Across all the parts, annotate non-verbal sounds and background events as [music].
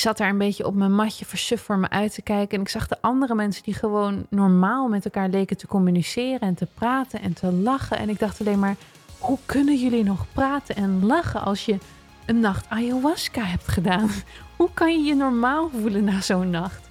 zat daar een beetje op mijn matje versuf voor me uit te kijken. En ik zag de andere mensen die gewoon normaal met elkaar leken te communiceren en te praten en te lachen. En ik dacht alleen maar, hoe kunnen jullie nog praten en lachen als je een nacht ayahuasca hebt gedaan? [laughs] Hoe kan je je normaal voelen na zo'n nacht?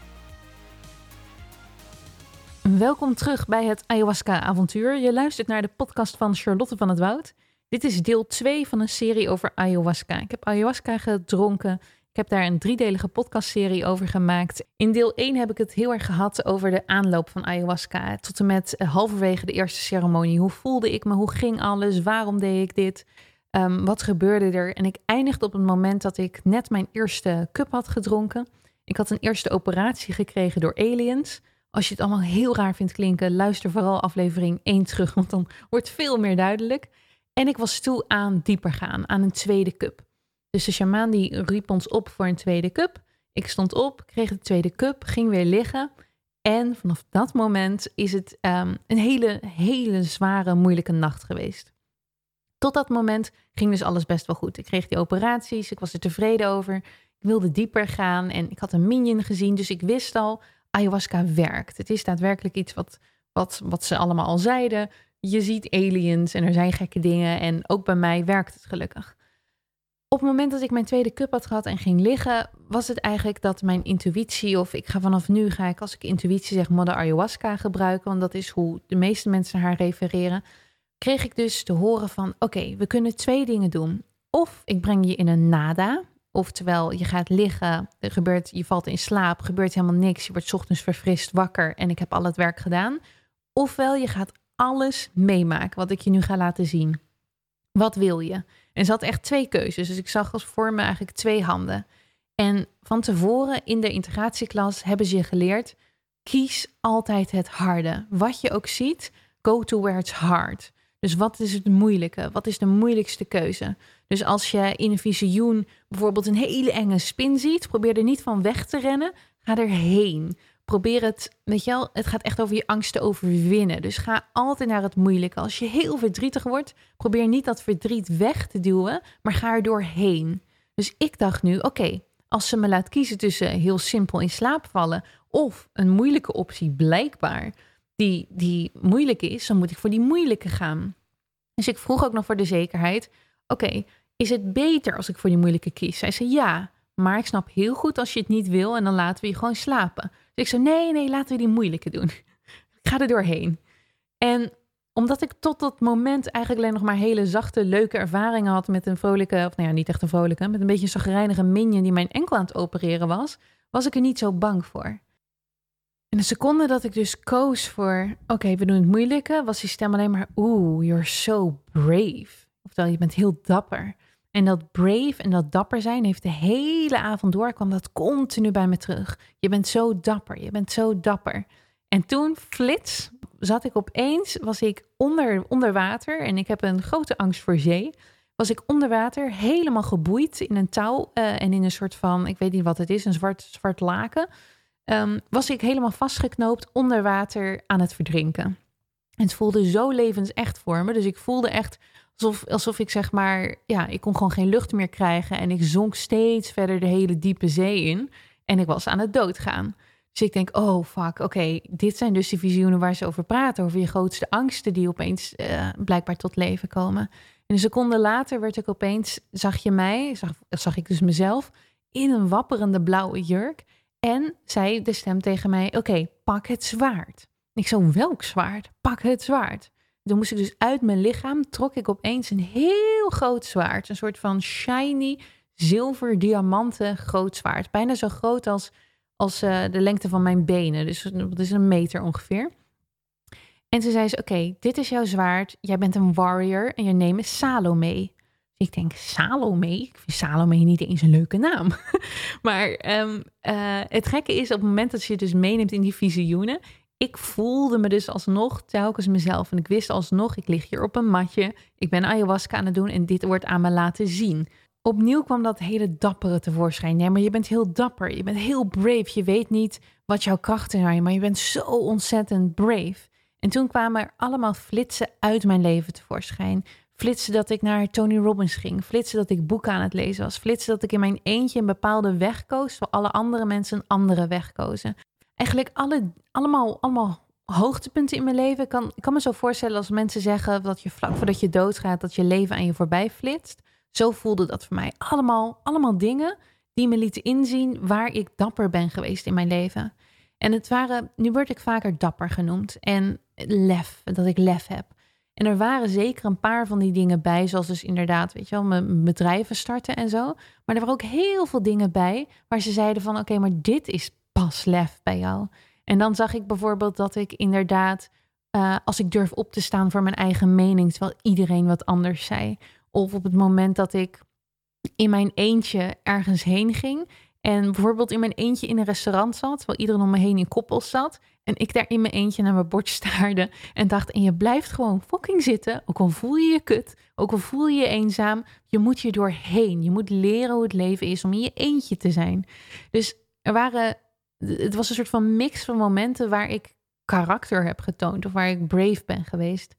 Welkom terug bij het ayahuasca-avontuur. Je luistert naar de podcast van Charlotte van het Woud. Dit is deel 2 van een serie over ayahuasca. Ik heb ayahuasca gedronken. Ik heb daar een driedelige podcastserie over gemaakt. In deel 1 heb ik het heel erg gehad over de aanloop van ayahuasca. Tot en met eh, halverwege de eerste ceremonie. Hoe voelde ik me? Hoe ging alles? Waarom deed ik dit? Um, wat gebeurde er? En ik eindigde op het moment dat ik net mijn eerste cup had gedronken. Ik had een eerste operatie gekregen door aliens. Als je het allemaal heel raar vindt klinken, luister vooral aflevering 1 terug, want dan wordt veel meer duidelijk. En ik was toe aan dieper gaan, aan een tweede cup. Dus de shamaan die riep ons op voor een tweede cup. Ik stond op, kreeg de tweede cup, ging weer liggen. En vanaf dat moment is het um, een hele, hele zware, moeilijke nacht geweest. Tot dat moment ging dus alles best wel goed. Ik kreeg die operaties, ik was er tevreden over. Ik wilde dieper gaan en ik had een minion gezien, dus ik wist al, ayahuasca werkt. Het is daadwerkelijk iets wat, wat, wat ze allemaal al zeiden. Je ziet aliens en er zijn gekke dingen en ook bij mij werkt het gelukkig. Op het moment dat ik mijn tweede cup had gehad en ging liggen, was het eigenlijk dat mijn intuïtie, of ik ga vanaf nu, ga ik als ik intuïtie zeg, modder ayahuasca gebruiken, want dat is hoe de meeste mensen haar refereren, kreeg ik dus te horen van, oké, we kunnen twee dingen doen. Of ik breng je in een nada, oftewel je gaat liggen, gebeurt, je valt in slaap, gebeurt helemaal niks, je wordt ochtends verfrist wakker en ik heb al het werk gedaan. Ofwel je gaat alles meemaken wat ik je nu ga laten zien. Wat wil je? En ze had echt twee keuzes. Dus ik zag als voor me eigenlijk twee handen. En van tevoren in de integratieklas hebben ze je geleerd: kies altijd het harde. Wat je ook ziet, go to where it's hard. Dus wat is het moeilijke? Wat is de moeilijkste keuze? Dus als je in een visioen bijvoorbeeld een hele enge spin ziet, probeer er niet van weg te rennen. Ga erheen probeer het, weet je wel, het gaat echt over je angst te overwinnen. Dus ga altijd naar het moeilijke. Als je heel verdrietig wordt, probeer niet dat verdriet weg te duwen, maar ga er doorheen. Dus ik dacht nu, oké, als ze me laat kiezen tussen heel simpel in slaap vallen of een moeilijke optie, blijkbaar, die, die moeilijk is, dan moet ik voor die moeilijke gaan. Dus ik vroeg ook nog voor de zekerheid, oké, is het beter als ik voor die moeilijke kies? Zij zei ja, maar ik snap heel goed als je het niet wil en dan laten we je gewoon slapen ik zei, nee, nee, laten we die moeilijke doen. [laughs] ik ga er doorheen. En omdat ik tot dat moment eigenlijk alleen nog maar hele zachte, leuke ervaringen had met een vrolijke, of nou ja, niet echt een vrolijke, met een beetje een zagrijnige minion die mijn enkel aan het opereren was, was ik er niet zo bang voor. In de seconde dat ik dus koos voor, oké, we doen het moeilijke, was die stem alleen maar, oeh, you're so brave. Oftewel, je bent heel dapper. En dat brave en dat dapper zijn heeft de hele avond door, kwam dat continu bij me terug. Je bent zo dapper, je bent zo dapper. En toen, flits, zat ik opeens, was ik onder, onder water en ik heb een grote angst voor zee. Was ik onder water, helemaal geboeid in een touw uh, en in een soort van, ik weet niet wat het is, een zwart, zwart laken. Um, was ik helemaal vastgeknoopt onder water aan het verdrinken. En het voelde zo levensecht voor me. Dus ik voelde echt Alsof, alsof ik zeg maar, ja, ik kon gewoon geen lucht meer krijgen. En ik zonk steeds verder de hele diepe zee in. En ik was aan het doodgaan. Dus ik denk, oh fuck, oké, dit zijn dus de visioenen waar ze over praten. Over je grootste angsten die opeens uh, blijkbaar tot leven komen. En een seconde later werd ik opeens, zag je mij, zag, zag ik dus mezelf, in een wapperende blauwe jurk. En zei de stem tegen mij, oké, pak het zwaard. ik zo, welk zwaard? Pak het zwaard. Toen moest ik dus uit mijn lichaam, trok ik opeens een heel groot zwaard. Een soort van shiny, zilver, diamanten groot zwaard. Bijna zo groot als, als uh, de lengte van mijn benen. Dus dat is een meter ongeveer. En ze zei ze, oké, dit is jouw zwaard. Jij bent een warrior en je neemt is Salome. Ik denk, Salome? Ik vind Salome niet eens een leuke naam. [laughs] maar um, uh, het gekke is, op het moment dat je dus meeneemt in die visioenen, ik voelde me dus alsnog telkens mezelf. En ik wist alsnog, ik lig hier op een matje. Ik ben ayahuasca aan het doen en dit wordt aan me laten zien. Opnieuw kwam dat hele dappere tevoorschijn. Nee, maar je bent heel dapper. Je bent heel brave. Je weet niet wat jouw krachten zijn, maar je bent zo ontzettend brave. En toen kwamen er allemaal flitsen uit mijn leven tevoorschijn. Flitsen dat ik naar Tony Robbins ging. Flitsen dat ik boeken aan het lezen was. Flitsen dat ik in mijn eentje een bepaalde weg koos, terwijl alle andere mensen een andere weg kozen. Eigenlijk alle, allemaal, allemaal hoogtepunten in mijn leven. Ik kan, ik kan me zo voorstellen als mensen zeggen dat je vlak voordat je doodgaat, dat je leven aan je voorbij flitst. Zo voelde dat voor mij. Allemaal, allemaal dingen die me lieten inzien waar ik dapper ben geweest in mijn leven. En het waren, nu word ik vaker dapper genoemd en lef, dat ik lef heb. En er waren zeker een paar van die dingen bij, zoals dus inderdaad, weet je wel, mijn bedrijven starten en zo. Maar er waren ook heel veel dingen bij waar ze zeiden van, oké, maar dit is pas lef bij jou. En dan zag ik bijvoorbeeld dat ik inderdaad, uh, als ik durf op te staan voor mijn eigen mening, terwijl iedereen wat anders zei. Of op het moment dat ik in mijn eentje ergens heen ging en bijvoorbeeld in mijn eentje in een restaurant zat, terwijl iedereen om me heen in koppels zat. En ik daar in mijn eentje naar mijn bord staarde en dacht: en je blijft gewoon fucking zitten. Ook al voel je je kut, ook al voel je je eenzaam. Je moet je doorheen. Je moet leren hoe het leven is om in je eentje te zijn. Dus er waren, het was een soort van mix van momenten waar ik karakter heb getoond of waar ik brave ben geweest.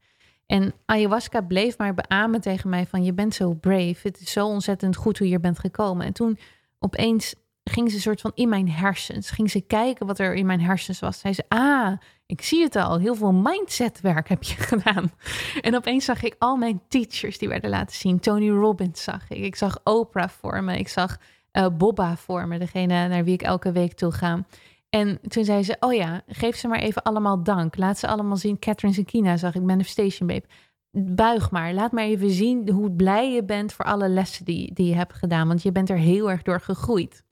En ayahuasca bleef maar beamen tegen mij van je bent zo brave. Het is zo ontzettend goed hoe je hier bent gekomen. En toen opeens ging ze een soort van in mijn hersens. Ging ze kijken wat er in mijn hersens was. Zei ze, ah, ik zie het al. Heel veel mindsetwerk heb je [laughs] gedaan. En opeens zag ik al mijn teachers die werden laten zien. Tony Robbins zag ik. Ik zag Oprah voor me. Ik zag uh, Bobba voor me. Degene naar wie ik elke week toe ga. En toen zei ze, oh ja, geef ze maar even allemaal dank. Laat ze allemaal zien. Catherine Zekina zag ik, Manifestation Babe. Buig maar, laat maar even zien hoe blij je bent voor alle lessen die, die je hebt gedaan. Want je bent er heel erg door gegroeid.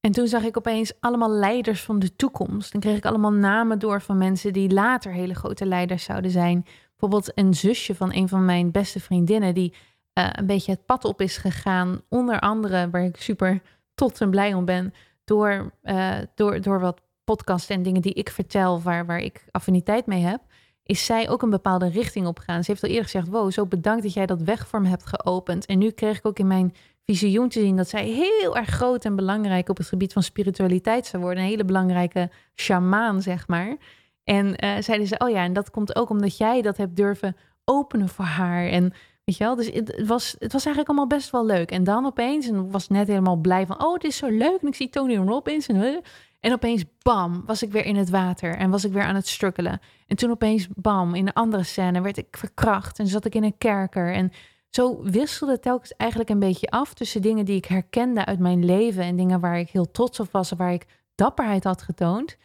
En toen zag ik opeens allemaal leiders van de toekomst. Dan kreeg ik allemaal namen door van mensen die later hele grote leiders zouden zijn. Bijvoorbeeld een zusje van een van mijn beste vriendinnen, die uh, een beetje het pad op is gegaan. Onder andere, waar ik super tot en blij om ben, door, uh, door, door wat podcasts en dingen die ik vertel, waar, waar ik affiniteit mee heb, is zij ook een bepaalde richting op gegaan. Ze heeft al eerder gezegd: Wow, zo bedankt dat jij dat weg voor me hebt geopend. En nu kreeg ik ook in mijn visioen te zien dat zij heel erg groot en belangrijk op het gebied van spiritualiteit zou worden. Een hele belangrijke shamaan, zeg maar. En uh, zeiden ze: Oh ja, en dat komt ook omdat jij dat hebt durven openen voor haar. En Weet je wel? Dus het, was, het was eigenlijk allemaal best wel leuk. En dan opeens, en was net helemaal blij van, oh, het is zo leuk. En ik zie Tony Robbins. En, en opeens, bam, was ik weer in het water. En was ik weer aan het strukkelen. En toen opeens, bam, in een andere scène werd ik verkracht. En zat ik in een kerker. En zo wisselde telkens eigenlijk een beetje af tussen dingen die ik herkende uit mijn leven. En dingen waar ik heel trots op was. Waar ik dapperheid had getoond.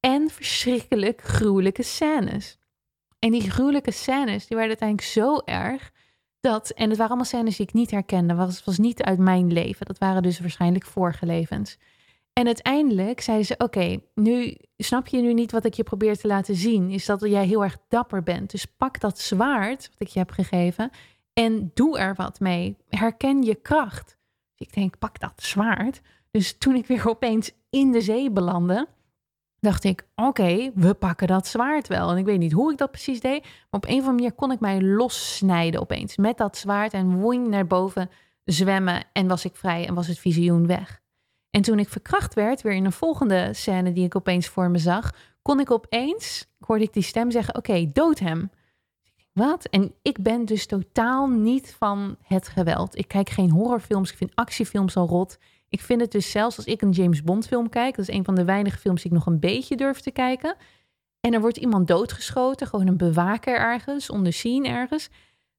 En verschrikkelijk gruwelijke scènes. En die gruwelijke scènes, die werden uiteindelijk zo erg dat, en het waren allemaal scènes die ik niet herkende. Het was, niet uit mijn leven. Dat waren dus waarschijnlijk vorige levens. En uiteindelijk zeiden ze: Oké, nu snap je nu niet wat ik je probeer te laten zien. Is dat jij heel erg dapper bent. Dus pak dat zwaard wat ik je heb gegeven en doe er wat mee. Herken je kracht. Ik denk: pak dat zwaard. Dus toen ik weer opeens in de zee belandde, dacht ik, oké, we pakken dat zwaard wel. En ik weet niet hoe ik dat precies deed, maar op een of andere manier kon ik mij lossnijden opeens met dat zwaard en woing naar boven zwemmen en was ik vrij en was het visioen weg. En toen ik verkracht werd, weer in een volgende scène die ik opeens voor me zag, kon ik opeens, hoorde ik die stem zeggen, oké, dood hem. Wat? En ik ben dus totaal niet van het geweld. Ik kijk geen horrorfilms, ik vind actiefilms al rot. Ik vind het dus zelfs als ik een James Bond film kijk, dat is een van de weinige films die ik nog een beetje durf te kijken. En er wordt iemand doodgeschoten, gewoon een bewaker ergens, onder scene ergens.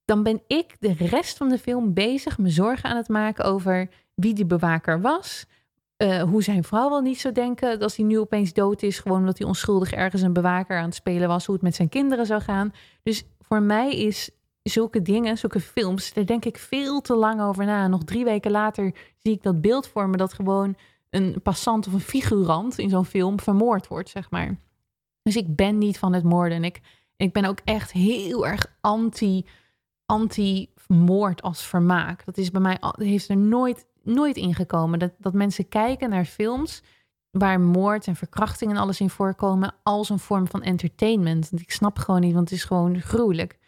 Dan ben ik de rest van de film bezig me zorgen aan het maken over wie die bewaker was. Uh, hoe zijn vrouw wel niet zou denken als hij nu opeens dood is, gewoon omdat hij onschuldig ergens een bewaker aan het spelen was, hoe het met zijn kinderen zou gaan. Dus voor mij is zulke dingen, zulke films, daar denk ik veel te lang over na. Nog drie weken later zie ik dat beeld voor me dat gewoon een passant of een figurant in zo'n film vermoord wordt, zeg maar. Dus ik ben niet van het moorden. En ik, ik ben ook echt heel erg anti, anti-moord als vermaak. Dat is bij mij, heeft er nooit, nooit ingekomen. Dat, dat mensen kijken naar films waar moord en verkrachting en alles in voorkomen als een vorm van entertainment. Ik snap gewoon niet, want het is gewoon gruwelijk.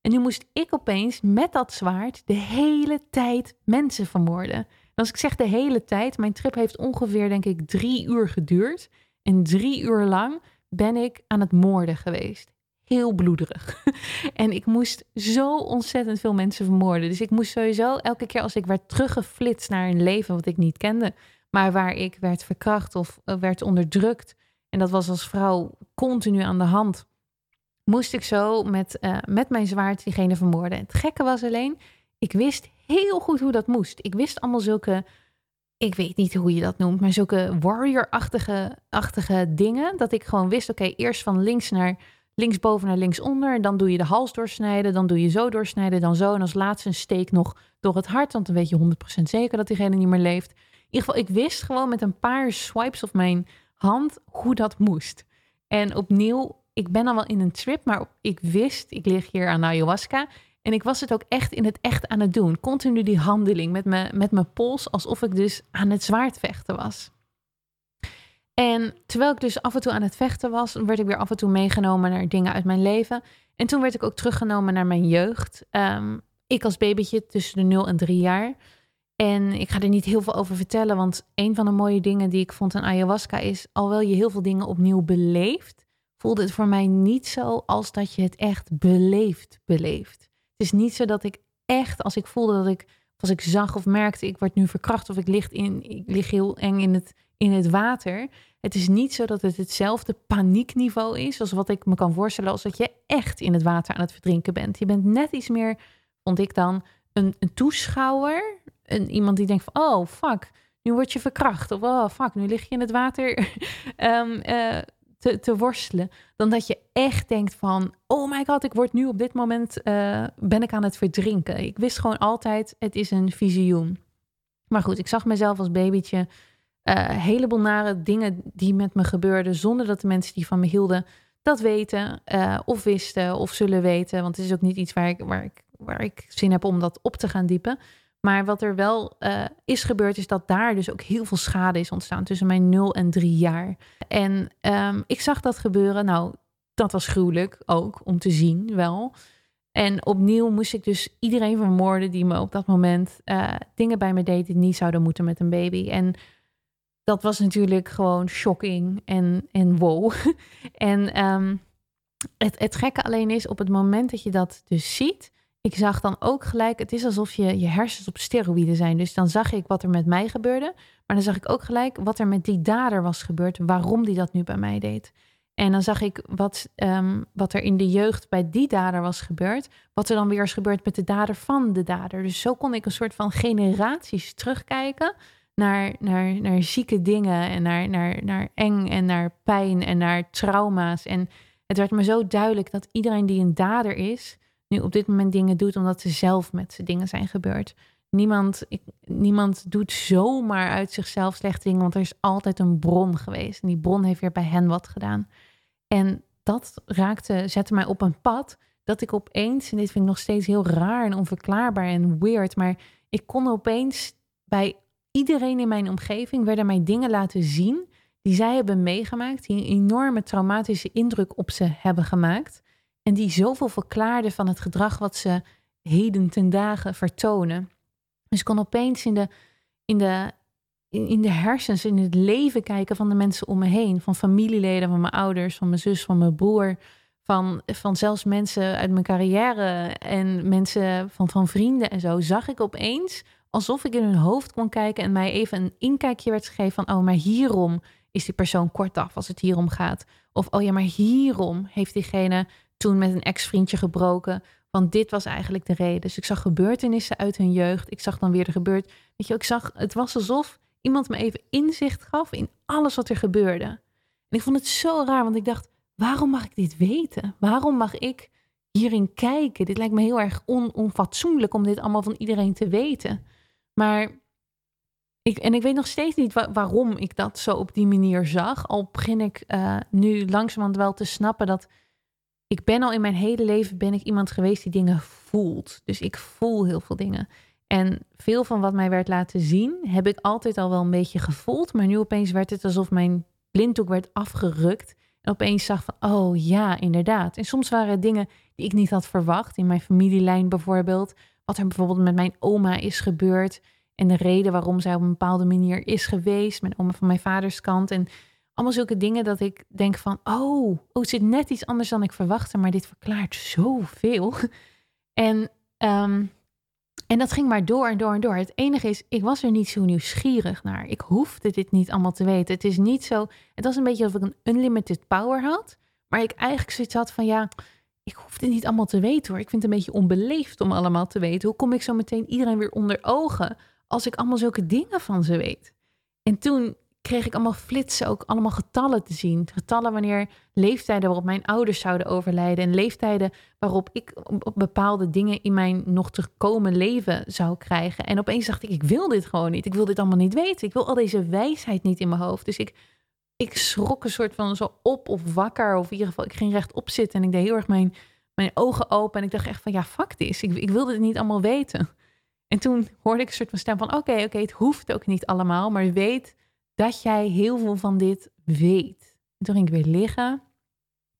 En nu moest ik opeens met dat zwaard de hele tijd mensen vermoorden. En als ik zeg de hele tijd, mijn trip heeft ongeveer, denk ik, drie uur geduurd. En drie uur lang ben ik aan het moorden geweest. heel bloederig. [laughs] en ik moest zo ontzettend veel mensen vermoorden. Dus ik moest sowieso elke keer als ik werd teruggeflitst naar een leven wat ik niet kende, maar waar ik werd verkracht of eh, werd onderdrukt. En dat was als vrouw continu aan de hand. Moest ik zo met, uh, met mijn zwaard diegene vermoorden. Het gekke was alleen, ik wist heel goed hoe dat moest. Ik wist allemaal zulke ik weet niet hoe je dat noemt, maar zulke warrior-achtige achtige dingen. Dat ik gewoon wist, oké, eerst van links naar linksboven naar linksonder. Dan doe je de hals doorsnijden, dan doe je zo doorsnijden, dan zo. En als laatste een steek nog door het hart, want dan weet je 100% zeker dat diegene niet meer leeft. In ieder geval, ik wist gewoon met een paar swipes op mijn hand hoe dat moest. En opnieuw, ik ben al wel in een trip, maar ik wist, ik lig hier aan ayahuasca. En ik was het ook echt in het echt aan het doen. Continu die handeling met, me, met mijn pols, alsof ik dus aan het zwaard vechten was. En terwijl ik dus af en toe aan het vechten was, werd ik weer af en toe meegenomen naar dingen uit mijn leven. En toen werd ik ook teruggenomen naar mijn jeugd. Ehm, ik als babytje tussen de 0 en 3 jaar. En ik ga er niet heel veel over vertellen, want een van de mooie dingen die ik vond aan ayahuasca is, alhoewel je heel veel dingen opnieuw beleeft, voelde het voor mij niet zo als dat je het echt beleeft, beleeft. Het is niet zo dat ik echt, als ik voelde dat ik, als ik zag of merkte, ik word nu verkracht of ik lig, in, ik lig heel eng in het, in het water. Het is niet zo dat het hetzelfde paniekniveau is als wat ik me kan voorstellen als dat je echt in het water aan het verdrinken bent. Je bent net iets meer, vond ik dan, een, een toeschouwer. Een, iemand die denkt van, oh fuck, nu word je verkracht. Of oh fuck, nu lig je in het water. um, [laughs] te, te worstelen. Dan dat je echt denkt van, oh my god, ik word nu op dit moment, uh, ben ik aan het verdrinken. Ik wist gewoon altijd, het is een visioen. Maar goed, ik zag mezelf als babytje uh, een heleboel nare dingen die met me gebeurden, zonder dat de mensen die van me hielden dat weten uh, of wisten of zullen weten. Want het is ook niet iets waar ik, waar ik, waar ik zin heb om dat op te gaan diepen. Maar wat er wel uh, is gebeurd, is dat daar dus ook heel veel schade is ontstaan tussen mijn 0 en 3 jaar. En um, ik zag dat gebeuren. Nou, dat was gruwelijk ook om te zien, wel. En opnieuw moest ik dus iedereen vermoorden die me op dat moment uh, dingen bij me deed die niet zouden moeten met een baby. En dat was natuurlijk gewoon shocking en, en wow. [laughs] en um, het, het gekke alleen is, op het moment dat je dat dus ziet, ik zag dan ook gelijk, het is alsof je, je hersens op steroïden zijn. Dus dan zag ik wat er met mij gebeurde. Maar dan zag ik ook gelijk wat er met die dader was gebeurd. Waarom die dat nu bij mij deed. En dan zag ik wat, um, wat er in de jeugd bij die dader was gebeurd. Wat er dan weer is gebeurd met de dader van de dader. Dus zo kon ik een soort van generaties terugkijken naar, naar, naar zieke dingen. En naar, naar, naar eng en naar pijn en naar trauma's. En het werd me zo duidelijk dat iedereen die een dader is nu op dit moment dingen doet omdat ze zelf met ze dingen zijn gebeurd. Niemand, niemand doet zomaar uit zichzelf slechte dingen, want er is altijd een bron geweest. En die bron heeft weer bij hen wat gedaan. En dat raakte, zette mij op een pad dat ik opeens, en dit vind ik nog steeds heel raar en onverklaarbaar en weird, maar ik kon opeens bij iedereen in mijn omgeving werden mij dingen laten zien die zij hebben meegemaakt, die een enorme traumatische indruk op ze hebben gemaakt. En die zoveel verklaarde van het gedrag wat ze heden ten dagen vertonen. Dus ik kon opeens in de, in, de, in de hersens, in het leven kijken van de mensen om me heen. Van familieleden, van mijn ouders, van mijn zus, van mijn broer. Van, van zelfs mensen uit mijn carrière en mensen van, van vrienden en zo. Zag ik opeens alsof ik in hun hoofd kon kijken en mij even een inkijkje werd gegeven van, oh, maar hierom is die persoon kortaf als het hierom gaat. Of, oh ja, maar hierom heeft diegene toen met een ex-vriendje gebroken. Want dit was eigenlijk de reden. Dus ik zag gebeurtenissen uit hun jeugd. Ik zag dan weer de gebeurt. Weet je, ik zag, het was alsof iemand me even inzicht gaf in alles wat er gebeurde. En ik vond het zo raar, want ik dacht, waarom mag ik dit weten? Waarom mag ik hierin kijken? Dit lijkt me heel erg on, onfatsoenlijk om dit allemaal van iedereen te weten. Maar ik, en ik weet nog steeds niet waarom ik dat zo op die manier zag. Al begin ik uh, nu langzamerhand wel te snappen dat ik ben al in mijn hele leven ben ik iemand geweest die dingen voelt. Dus ik voel heel veel dingen. En veel van wat mij werd laten zien, heb ik altijd al wel een beetje gevoeld. Maar nu opeens werd het alsof mijn blinddoek werd afgerukt. En opeens zag van, oh ja, inderdaad. En soms waren het dingen die ik niet had verwacht. In mijn familielijn bijvoorbeeld. Wat er bijvoorbeeld met mijn oma is gebeurd. En de reden waarom zij op een bepaalde manier is geweest. Mijn oma van mijn vaders kant. En allemaal zulke dingen dat ik denk van, oh, oh, het zit net iets anders dan ik verwachtte, maar dit verklaart zoveel. [laughs] En, ehm, en dat ging maar door en door en door. Het enige is, ik was er niet zo nieuwsgierig naar. Ik hoefde dit niet allemaal te weten. Het is niet zo, het was een beetje alsof ik een unlimited power had, maar ik eigenlijk zoiets had van, ja, ik hoef dit niet allemaal te weten hoor. Ik vind het een beetje onbeleefd om allemaal te weten. Hoe kom ik zo meteen iedereen weer onder ogen als ik allemaal zulke dingen van ze weet? En toen kreeg ik allemaal flitsen, ook allemaal getallen te zien. Getallen wanneer leeftijden waarop mijn ouders zouden overlijden. En leeftijden waarop ik bepaalde dingen in mijn nog te komen leven zou krijgen. En opeens dacht ik, ik wil dit gewoon niet. Ik wil dit allemaal niet weten. Ik wil al deze wijsheid niet in mijn hoofd. Dus ik, ik schrok een soort van zo op of wakker. Of in ieder geval, ik ging rechtop zitten en ik deed heel erg mijn, mijn ogen open. En ik dacht echt van, ja, fuck this. Ik, ik wilde het niet allemaal weten. En toen hoorde ik een soort van stem van, oké, oké, het hoeft ook niet allemaal. Maar weet dat jij heel veel van dit weet. toen ging ik weer liggen,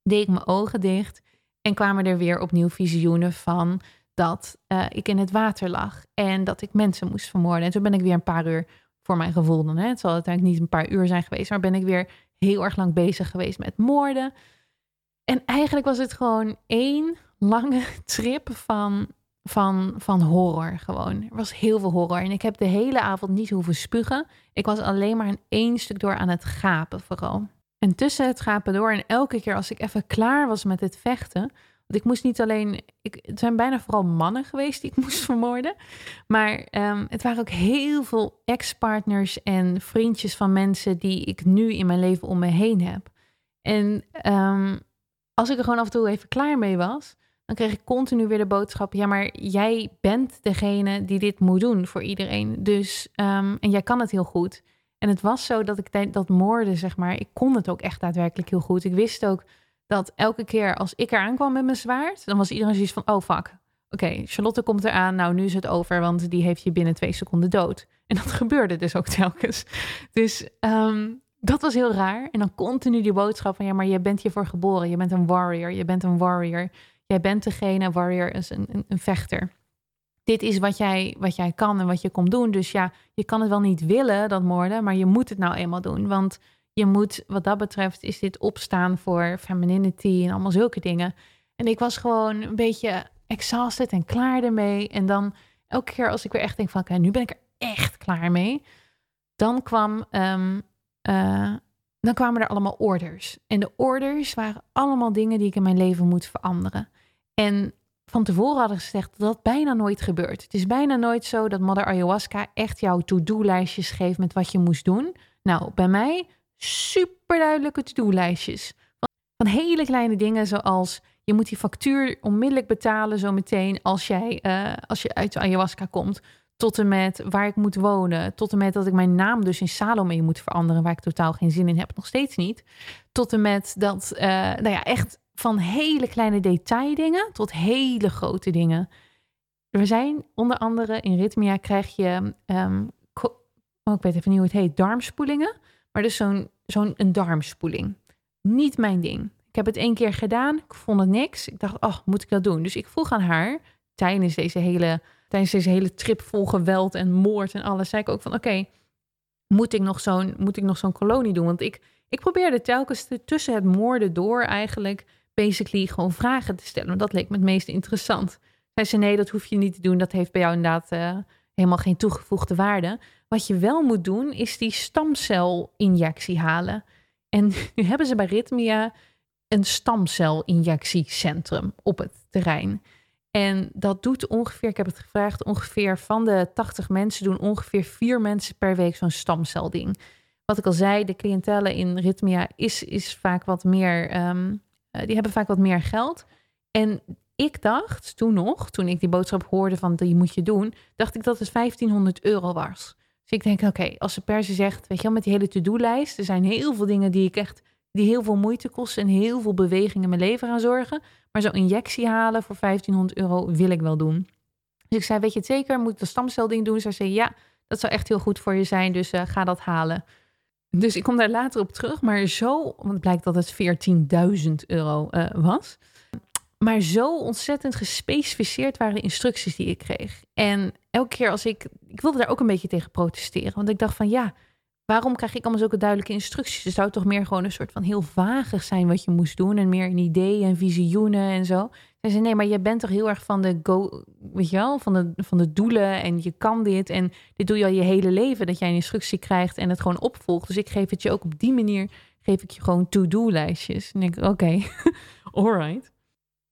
deed ik mijn ogen dicht en kwamen er weer opnieuw visioenen van dat uh, ik in het water lag en dat ik mensen moest vermoorden. En toen ben ik weer een paar uur voor mijn gevoel dan. Hè. Het zal uiteindelijk niet een paar uur zijn geweest, maar ben ik weer heel erg lang bezig geweest met moorden. En eigenlijk was het gewoon één lange [laughs] trip van van, van horror gewoon. Er was heel veel horror. En ik heb de hele avond niet hoeven spugen. Ik was alleen maar een één stuk door aan het gapen vooral. En tussen het gapen door en elke keer als ik even klaar was met het vechten... Want ik moest niet alleen... Ik, het zijn bijna vooral mannen geweest die ik [laughs] moest vermoorden. Maar um, het waren ook heel veel ex-partners en vriendjes van mensen... die ik nu in mijn leven om me heen heb. En um, als ik er gewoon af en toe even klaar mee was dan kreeg ik continu weer de boodschap: ja, maar jij bent degene die dit moet doen voor iedereen. Dus, um, en jij kan het heel goed. En het was zo dat ik dat moorden, zeg maar, ik kon het ook echt daadwerkelijk heel goed. Ik wist ook dat elke keer als ik eraan kwam met mijn zwaard, dan was iedereen zoiets van: oh fuck. Oké, Charlotte komt eraan. Nou, nu is het over, want die heeft je binnen twee seconden dood. En dat [laughs] gebeurde dus ook telkens. Dus um, dat was heel raar. En dan continu die boodschap van: ja, maar je bent hiervoor geboren. Je bent een warrior. Je bent een warrior. Jij bent degene, warrior is een, een, een vechter. Dit is wat jij, wat jij kan en wat je komt doen. Dus ja, je kan het wel niet willen, dat moorden, maar je moet het nou eenmaal doen. Want je moet, wat dat betreft, is dit opstaan voor femininity en allemaal zulke dingen. En ik was gewoon een beetje exhausted en klaar ermee. En dan elke keer als ik weer echt denk van, oké, nu ben ik er echt klaar mee. Dan kwam um, dan kwamen er allemaal orders. En de orders waren allemaal dingen die ik in mijn leven moet veranderen. En van tevoren hadden ze gezegd dat dat bijna nooit gebeurt. Het is bijna nooit zo dat Mother Ayahuasca echt jouw to-do-lijstjes geeft met wat je moest doen. Nou, bij mij super duidelijke to-do-lijstjes. Van, van hele kleine dingen zoals je moet die factuur onmiddellijk betalen zometeen als, jij, uh, als je uit de ayahuasca komt. Tot en met waar ik moet wonen. Tot en met dat ik mijn naam dus in Salome moet veranderen, waar ik totaal geen zin in heb, nog steeds niet. Tot en met dat, uh, nou ja, echt van hele kleine detaildingen tot hele grote dingen. Er zijn onder andere in Ritmia krijg je, um, oh, ik weet even niet hoe het heet, darmspoelingen. Maar dus zo'n zo'n een darmspoeling. Niet mijn ding. Ik heb het één keer gedaan, ik vond het niks. Ik dacht, oh, moet ik dat doen? Dus ik vroeg aan haar tijdens deze hele, tijdens deze hele trip vol geweld en moord en alles, zei ik ook van, oké, moet ik nog zo'n moet ik nog zo'n kolonie doen? Want ik, ik probeerde telkens tussen het moorden door eigenlijk basically gewoon vragen te stellen. Want dat leek me het meest interessant. Zei ze, nee, dat hoef je niet te doen. Dat heeft bij jou inderdaad uh, helemaal geen toegevoegde waarde. Wat je wel moet doen, is die stamcelinjectie halen. En [laughs] nu hebben ze bij Rhythmia een stamcelinjectiecentrum op het terrein. En dat doet ongeveer, ik heb het gevraagd, ongeveer van de 80 mensen doen ongeveer vier mensen per week zo'n stamcelding. Wat ik al zei, de cliëntele in Rhythmia is, is vaak wat meer um, eh, die hebben vaak wat meer geld. En ik dacht toen nog, toen ik die boodschap hoorde van die moet je doen, dacht ik dat het 1500 euro was. Dus ik denk, oké, als ze per se zegt, weet je wel, met die hele to-do-lijst, er zijn heel veel dingen die ik echt, die heel veel moeite kosten en heel veel beweging in mijn leven gaan zorgen. Maar zo'n injectie halen voor 1500 euro wil ik wel doen. Dus ik zei, weet je het zeker, moet ik de stamcelding doen? Zij zei, ja, dat zou echt heel goed voor je zijn, dus uh, ga dat halen. Dus ik kom daar later op terug, maar zo, want het blijkt dat het 14.000 euro uh, was. Maar zo ontzettend gespecificeerd waren de instructies die ik kreeg. En elke keer als ik, ik wilde daar ook een beetje tegen protesteren, want ik dacht van ja, waarom krijg ik allemaal zulke duidelijke instructies? Het zou toch meer gewoon een soort van heel vagig zijn wat je moest doen en meer een idee en visioenen en zo. Zij zei, nee, maar je bent toch heel erg van de go, weet je wel, van de, van de doelen en je kan dit en dit doe je al je hele leven, dat jij een instructie krijgt en het gewoon opvolgt. Dus ik geef het je ook op die manier, geef ik je gewoon to-do-lijstjes. En ik, oké, okay. [laughs] alright.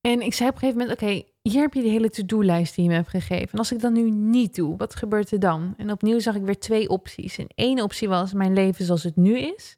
En ik zei op een gegeven moment, oké, hier heb je de hele to-do-lijst die je me hebt gegeven. En als ik dat nu niet doe, wat gebeurt er dan? En opnieuw zag ik weer twee opties. En één optie was mijn leven zoals het nu is.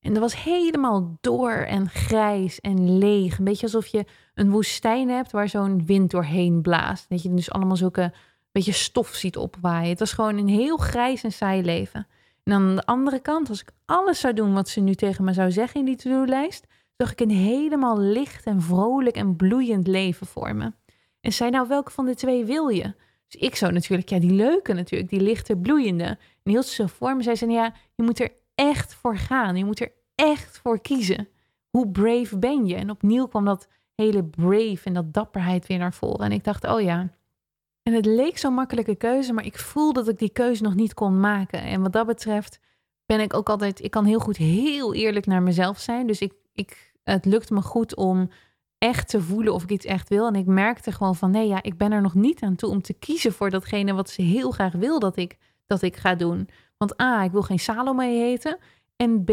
En dat was helemaal door en grijs en leeg. Een beetje alsof je een woestijn hebt waar zo'n wind doorheen blaast. Dat je dus allemaal zulke beetje stof ziet opwaaien. Het was gewoon een heel grijs en saai leven. En aan de andere kant, als ik alles zou doen wat ze nu tegen me zou zeggen in die to-do-lijst, zag ik een helemaal licht en vrolijk en bloeiend leven voor me. En zei nou, welke van de twee wil je? Dus ik zou natuurlijk, ja, die leuke natuurlijk, die lichte, bloeiende. En heel zo voor me zei ze, ja, je moet er echt voor gaan. Je moet er echt voor kiezen. Hoe brave ben je? En opnieuw kwam dat hele brave en dat dapperheid weer naar voren. En ik dacht, oh ja. En het leek zo'n makkelijke keuze, maar ik voel dat ik die keuze nog niet kon maken. En wat dat betreft ben ik ook altijd, ik kan heel goed heel eerlijk naar mezelf zijn. Dus ik, ik, het lukt me goed om echt te voelen of ik iets echt wil. En ik merkte gewoon van nee, ja, ik ben er nog niet aan toe om te kiezen voor datgene wat ze heel graag wil dat ik, dat ik ga doen. Want A, ik wil geen Salome heten. En B,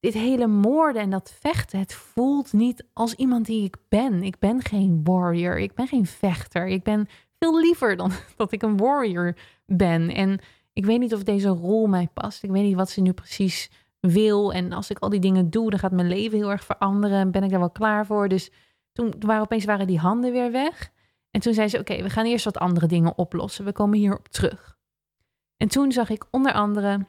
dit hele moorden en dat vechten, het voelt niet als iemand die ik ben. Ik ben geen warrior, ik ben geen vechter. Ik ben veel liever dan [laughs] dat ik een warrior ben. En ik weet niet of deze rol mij past. Ik weet niet wat ze nu precies wil. En als ik al die dingen doe, dan gaat mijn leven heel erg veranderen. Ben ik daar wel klaar voor? Dus toen waren opeens waren die handen weer weg. En toen zei ze: Oké, we gaan eerst wat andere dingen oplossen. We komen hierop terug. En toen zag ik onder andere.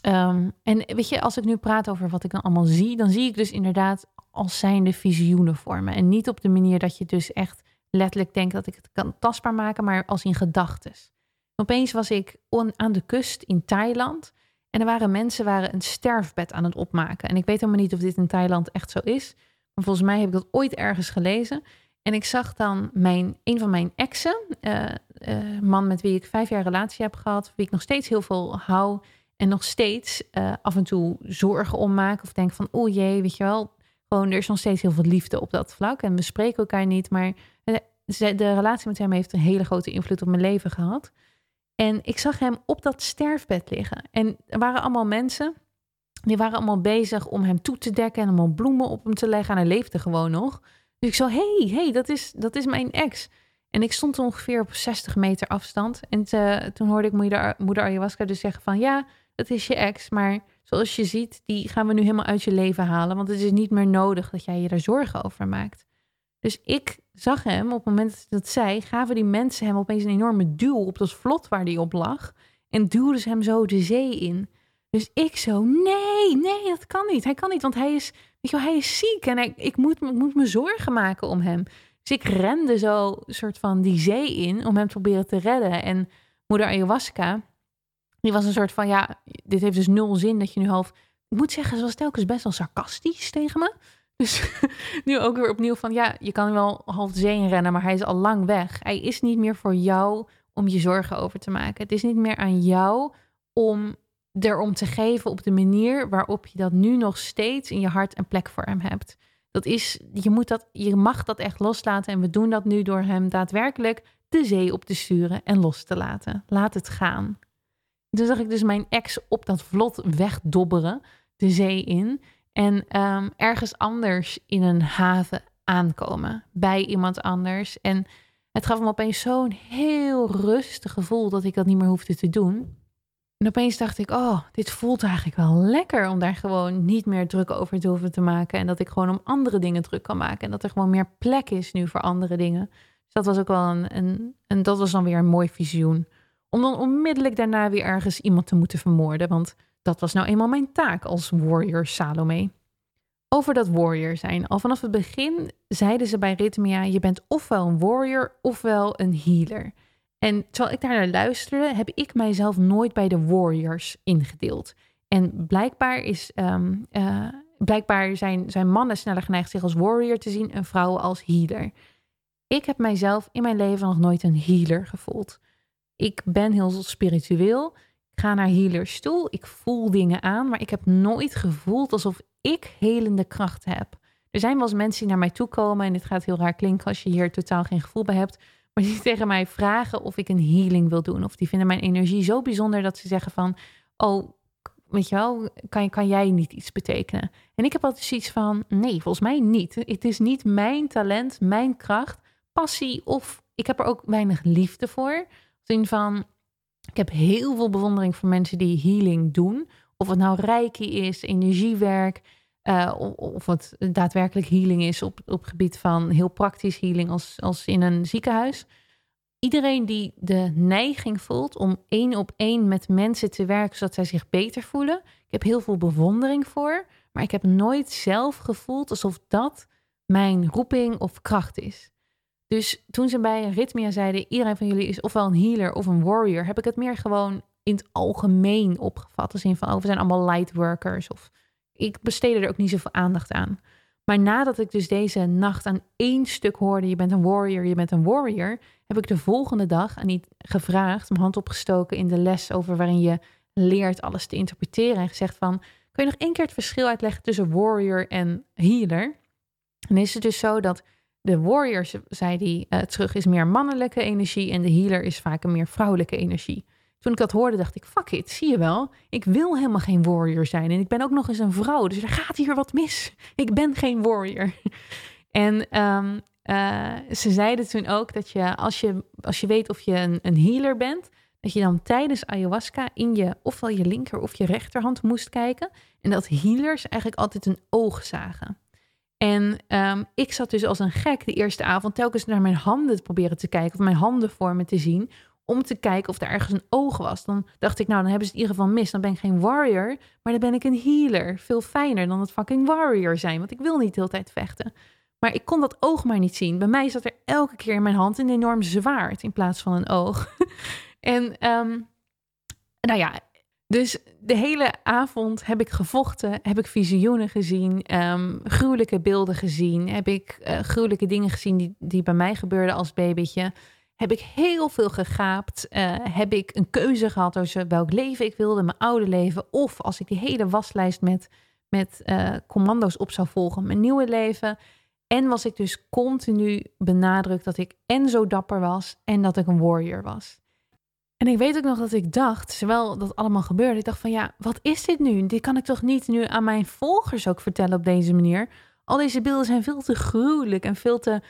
Ehm, en weet je, als ik nu praat over wat ik dan allemaal zie, dan zie ik dus inderdaad als zijnde visioenen vormen. En niet op de manier dat je dus echt letterlijk denkt dat ik het kan tastbaar maken, maar als in gedachten. Opeens was ik aan de kust in Thailand. En er waren mensen waren een sterfbed aan het opmaken. En ik weet helemaal niet of dit in Thailand echt zo is. Maar volgens mij heb ik dat ooit ergens gelezen. En ik zag dan mijn, een van mijn exen, uh, uh, man met wie ik vijf jaar relatie heb gehad, wie ik nog steeds heel veel hou en nog steeds uh, af en toe zorgen om maak of denk van, oh jee, weet je wel, gewoon er is nog steeds heel veel liefde op dat vlak en we spreken elkaar niet, maar de, de relatie met hem heeft een hele grote invloed op mijn leven gehad. En ik zag hem op dat sterfbed liggen. En er waren allemaal mensen, die waren allemaal bezig om hem toe te dekken en allemaal bloemen op hem te leggen. En hij leefde gewoon nog. Dus ik zo, hey, hey, dat is, dat is mijn ex. En ik stond ongeveer op 60 meter afstand. En te, toen hoorde ik moeder, moeder Ayahuasca dus zeggen van, ja, dat is je ex. Maar zoals je ziet, die gaan we nu helemaal uit je leven halen. Want het is niet meer nodig dat jij je daar zorgen over maakt. Dus ik zag hem, op het moment dat zij, gaven die mensen hem opeens een enorme duw op dat vlot waar hij op lag. En duwden ze hem zo de zee in. Dus ik zo, nee, nee, dat kan niet. Hij kan niet, want hij is, weet je wel, hij is ziek en ik, moet, ik moet me zorgen maken om hem. Dus ik rende zo soort van die zee in om hem te proberen te redden. En moeder ayahuasca, die was een soort van, ja, dit heeft dus nul zin dat je nu half... Ik moet zeggen, ze was telkens best wel sarcastisch tegen me. Dus [laughs] nu ook weer opnieuw van ja, je kan wel half zee in rennen, maar hij is al lang weg. Hij is niet meer voor jou om je zorgen over te maken. Het is niet meer aan jou om erom te geven op de manier waarop je dat nu nog steeds in je hart een plek voor hem hebt. Dat is, je, moet dat, je mag dat echt loslaten en we doen dat nu door hem daadwerkelijk de zee op te sturen en los te laten. Laat het gaan. Toen zag ik dus mijn ex op dat vlot wegdobberen, de zee in. En um, ergens anders in een haven aankomen. Bij iemand anders. En het gaf me opeens zo'n heel rustig gevoel dat ik dat niet meer hoefde te doen. En opeens dacht ik, oh, dit voelt eigenlijk wel lekker om daar gewoon niet meer druk over te hoeven te maken. En dat ik gewoon om andere dingen druk kan maken. En dat er gewoon meer plek is nu voor andere dingen. Dus dat was ook wel een, een, en dat was dan weer een mooi visioen. Om dan onmiddellijk daarna weer ergens iemand te moeten vermoorden. Want dat was nou eenmaal mijn taak als warrior Salome. Over dat warrior zijn. Al vanaf het begin zeiden ze bij Rhythmia: je bent ofwel een warrior ofwel een healer. En terwijl ik daar naar luisterde, heb ik mijzelf nooit bij de warriors ingedeeld. En blijkbaar, is, ehm, eh, blijkbaar zijn, zijn mannen sneller geneigd zich als warrior te zien en vrouwen als healer. Ik heb mijzelf in mijn leven nog nooit een healer gevoeld. Ik ben heel spiritueel. Ik ga naar healers toe. Ik voel dingen aan, maar ik heb nooit gevoeld alsof ik helende kracht heb. Er zijn wel eens mensen die naar mij toe komen en dit gaat heel raar klinken als je hier totaal geen gevoel bij hebt, maar die tegen mij vragen of ik een healing wil doen. Of die vinden mijn energie zo bijzonder dat ze zeggen van, oh, weet je wel, kan, kan jij niet iets betekenen? En ik heb altijd zoiets van, nee, volgens mij niet. Het is niet mijn talent, mijn kracht, passie of ik heb er ook weinig liefde voor. Zin van, ik heb heel veel bewondering voor mensen die healing doen. Of het nou reiki is, energiewerk, uh, of het daadwerkelijk healing is op, op het gebied van heel praktisch healing als, als in een ziekenhuis. Iedereen die de neiging voelt om één op één met mensen te werken zodat zij zich beter voelen. Ik heb heel veel bewondering voor, maar ik heb nooit zelf gevoeld alsof dat mijn roeping of kracht is. Dus toen ze bij Rhythmia zeiden: iedereen van jullie is ofwel een healer of een warrior, heb ik het meer gewoon in het algemeen opgevat. Als in van: oh, we zijn allemaal lightworkers. Of ik besteedde er ook niet zoveel aandacht aan. Maar nadat ik dus deze nacht aan één stuk hoorde: je bent een warrior, je bent een warrior, heb ik de volgende dag aan niet gevraagd, mijn hand opgestoken in de les over waarin je leert alles te interpreteren en gezegd van: kun je nog één keer het verschil uitleggen tussen warrior en healer? En is het dus zo dat de warrior, zei hij, uh, terug is meer mannelijke energie en de healer is vaak een meer vrouwelijke energie. Toen ik dat hoorde, dacht ik, fuck it, zie je wel. Ik wil helemaal geen warrior zijn. En ik ben ook nog eens een vrouw, dus er gaat hier wat mis. [laughs] Ik ben geen warrior. [laughs] En um, uh, ze zeiden toen ook dat je als je, als je weet of je een, een healer bent, dat je dan tijdens ayahuasca in je ofwel je linker of je rechterhand moest kijken. En dat healers eigenlijk altijd een oog zagen. En um, ik zat dus als een gek de eerste avond telkens naar mijn handen te proberen te kijken, of mijn handen voor me te zien, om te kijken of er ergens een oog was. Dan dacht ik, nou, dan hebben ze het in ieder geval mis. Dan ben ik geen warrior, maar dan ben ik een healer. Veel fijner dan het fucking warrior zijn, want ik wil niet de hele tijd vechten. Maar ik kon dat oog maar niet zien. Bij mij zat er elke keer in mijn hand een enorm zwaard in plaats van een oog. [laughs] en um, nou ja, dus de hele avond heb ik gevochten, heb ik visioenen gezien, um, gruwelijke beelden gezien, heb ik uh, gruwelijke dingen gezien die, die bij mij gebeurden als babytje. Heb ik heel veel gegaapt, uh, heb ik een keuze gehad tussen welk leven ik wilde, mijn oude leven, of als ik die hele waslijst met, met uh, commando's op zou volgen, mijn nieuwe leven. En was ik dus continu benadrukt dat ik en zo dapper was en dat ik een warrior was. En ik weet ook nog dat ik dacht, terwijl dat allemaal gebeurde, ik dacht van ja, wat is dit nu? Dit kan ik toch niet nu aan mijn volgers ook vertellen op deze manier? Al deze beelden zijn veel te gruwelijk en veel te,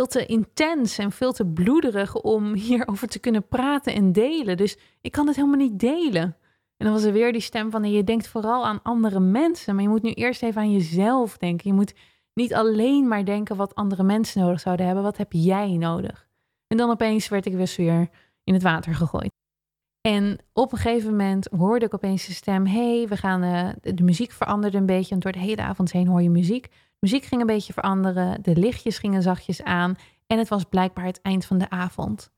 veel te intens en veel te bloederig om [laughs] hierover te kunnen praten en delen. Dus ik kan het helemaal niet delen. En dan was er weer die stem van, je denkt vooral aan andere mensen, maar je moet nu eerst even aan jezelf denken. Je moet niet alleen maar denken wat andere mensen nodig zouden hebben. Wat heb jij nodig? En dan opeens werd ik weer in het water gegooid. En op een gegeven moment hoorde ik opeens de stem: hey, we gaan. Uh, de, muziek veranderde een beetje. En door de hele avond heen hoor je muziek. Muziek ging een beetje veranderen. De lichtjes gingen zachtjes aan. En het was blijkbaar het eind van de avond.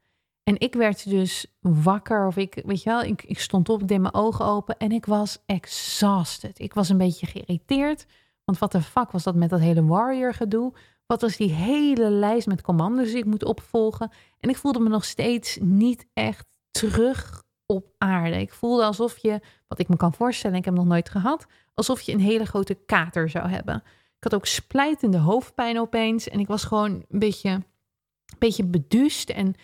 En ik werd dus wakker. Of ik, weet je wel, ik, ik stond op, deed mijn ogen open. En ik was exhausted. Ik was een beetje geïrriteerd. Want wat de fuck was dat met dat hele warrior gedoe? Wat was die hele lijst met commando's die ik moet opvolgen? En ik voelde me nog steeds niet echt terug op aarde. Ik voelde alsof je, wat ik me kan voorstellen, ik heb nog nooit gehad, alsof je een hele grote kater zou hebben. Ik had ook splijtende hoofdpijn opeens en ik was gewoon een beetje, een beetje beduust en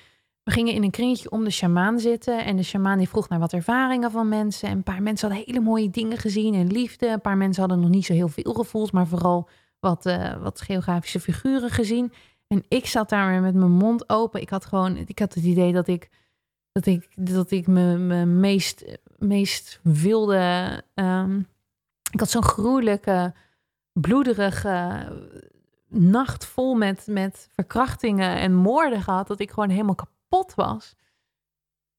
we gingen in een kringetje om de shamaan zitten. En de shamaan die vroeg naar wat ervaringen van mensen. En een paar mensen hadden hele mooie dingen gezien en liefde. Een paar mensen hadden nog niet zo heel veel gevoeld, maar vooral wat, uh, wat geografische figuren gezien. En ik zat daar met mijn mond open. Ik had gewoon, ik had het idee dat ik, dat ik, dat ik mijn meest, meest wilde. Um, ik had zo'n gruwelijke, bloederige nacht vol met, met verkrachtingen en moorden gehad. Dat ik gewoon helemaal kapot was.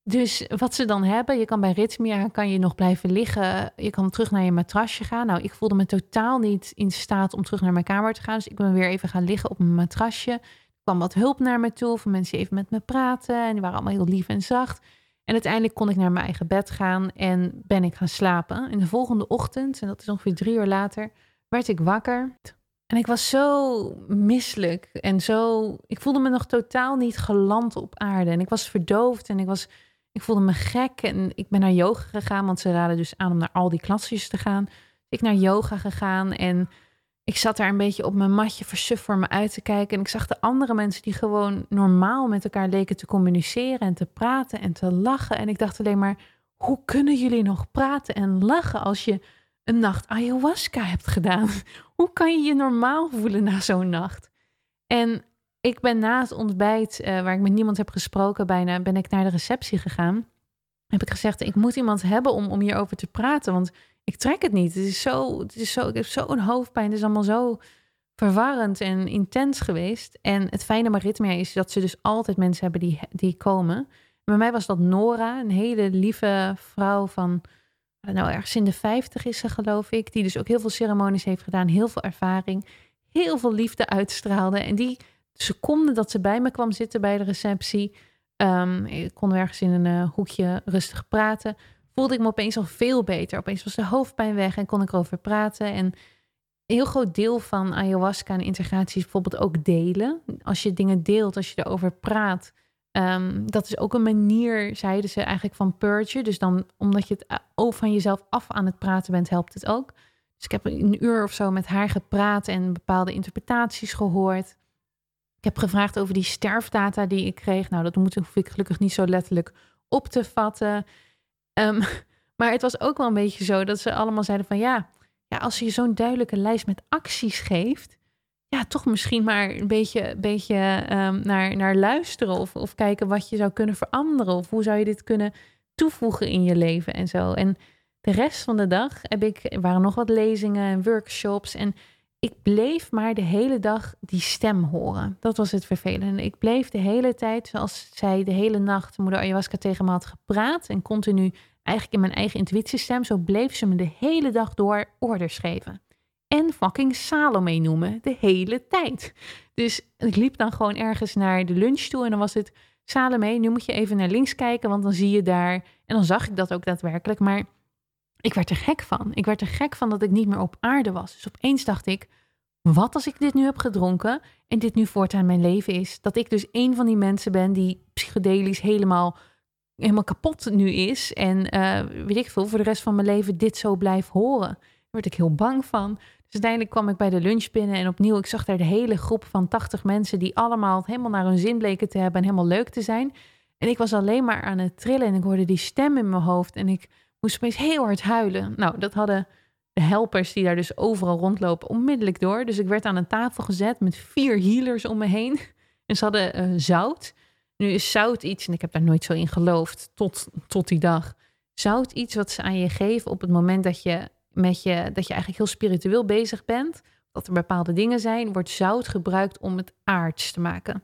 Dus wat ze dan hebben, je kan bij Ritmia kan je nog blijven liggen. Je kan terug naar je matrasje gaan. Nou, ik voelde me totaal niet in staat om terug naar mijn kamer te gaan. Dus ik ben weer even gaan liggen op mijn matrasje. Er kwam wat hulp naar me toe, van mensen even met me praten. En die waren allemaal heel lief en zacht. En uiteindelijk kon ik naar mijn eigen bed gaan en ben ik gaan slapen. En de volgende ochtend, en dat is ongeveer drie uur later, werd ik wakker. En ik was zo misselijk en zo. Ik voelde me nog totaal niet geland op aarde. En ik was verdoofd en ik was. Ik voelde me gek en ik ben naar yoga gegaan, want ze raden dus aan om naar al die klasjes te gaan. Ik naar yoga gegaan en ik zat daar een beetje op mijn matje versuf voor me uit te kijken. En ik zag de andere mensen die gewoon normaal met elkaar leken te communiceren en te praten en te lachen. En ik dacht alleen maar, hoe kunnen jullie nog praten en lachen als je een nacht ayahuasca hebt gedaan? [laughs] Hoe kan je je normaal voelen na zo'n nacht? En ik ben na het ontbijt, uh, waar ik met niemand heb gesproken bijna, ben ik naar de receptie gegaan. Heb ik gezegd, ik moet iemand hebben om, om hierover te praten, want ik trek het niet. Het is zo, het is zo, ik heb zo'n hoofdpijn. Het is allemaal zo verwarrend en intens geweest. En het fijne met ritmea is dat ze dus altijd mensen hebben die, die komen. Bij mij was dat Nora, een hele lieve vrouw van, nou ergens in de vijftig is ze geloof ik. Die dus ook heel veel ceremonies heeft gedaan, heel veel ervaring, heel veel liefde uitstraalde. En die seconde dat ze bij me kwam zitten bij de receptie, um, ik kon ergens in een uh, hoekje rustig praten, voelde ik me opeens al veel beter. Opeens was de hoofdpijn weg en kon ik erover praten. En een heel groot deel van ayahuasca en integratie is bijvoorbeeld ook delen. Als je dingen deelt, als je erover praat, um, dat is ook een manier, zeiden ze eigenlijk, van purge. Dus dan, omdat je het eh, van jezelf af aan het praten bent, helpt het ook. Dus ik heb een uur of zo met haar gepraat en bepaalde interpretaties gehoord. Ik heb gevraagd over die sterfdata die ik kreeg. Nou, dat hoef ik gelukkig niet zo letterlijk op te vatten. Um, [laughs] maar het was ook wel een beetje zo dat ze allemaal zeiden van ja, ja als je zo'n duidelijke lijst met acties geeft, ja, toch misschien maar een beetje, beetje um, naar, naar luisteren of, of kijken wat je zou kunnen veranderen of hoe zou je dit kunnen toevoegen in je leven en zo. En de rest van de dag heb ik, waren nog wat lezingen en workshops en ik bleef maar de hele dag die stem horen. Dat was het vervelende. Ik bleef de hele tijd, zoals zij de hele nacht, moeder ayahuasca tegen me had gepraat en continu eigenlijk in mijn eigen intuïtiestem, zo bleef ze me de hele dag door orders geven. En fucking Salome noemen, de hele tijd. Dus ik liep dan gewoon ergens naar de lunch toe en dan was het, Salome, nu moet je even naar links kijken, want dan zie je daar. En dan zag ik dat ook daadwerkelijk, maar ik werd er gek van. Ik werd er gek van dat ik niet meer op aarde was. Dus opeens dacht ik, wat als ik dit nu heb gedronken en dit nu voortaan mijn leven is? Dat ik dus een van die mensen ben die psychedelisch helemaal, helemaal kapot nu is. En uh, weet ik veel, voor de rest van mijn leven dit zo blijf horen. Daar werd ik heel bang van. Dus uiteindelijk kwam ik bij de lunch binnen en opnieuw, ik zag daar de hele groep van 80 mensen die allemaal helemaal naar hun zin bleken te hebben en helemaal leuk te zijn. En ik was alleen maar aan het trillen en ik hoorde die stem in mijn hoofd en ik moest opeens heel hard huilen. Nou, dat hadden de helpers die daar dus overal rondlopen onmiddellijk door. Dus ik werd aan een tafel gezet met vier healers om me heen. [laughs] En ze hadden uh, zout. Nu is zout iets, en ik heb daar nooit zo in geloofd tot, tot die dag. Zout iets wat ze aan je geven op het moment dat je, met je, dat je eigenlijk heel spiritueel bezig bent. Dat er bepaalde dingen zijn, wordt zout gebruikt om het aards te maken.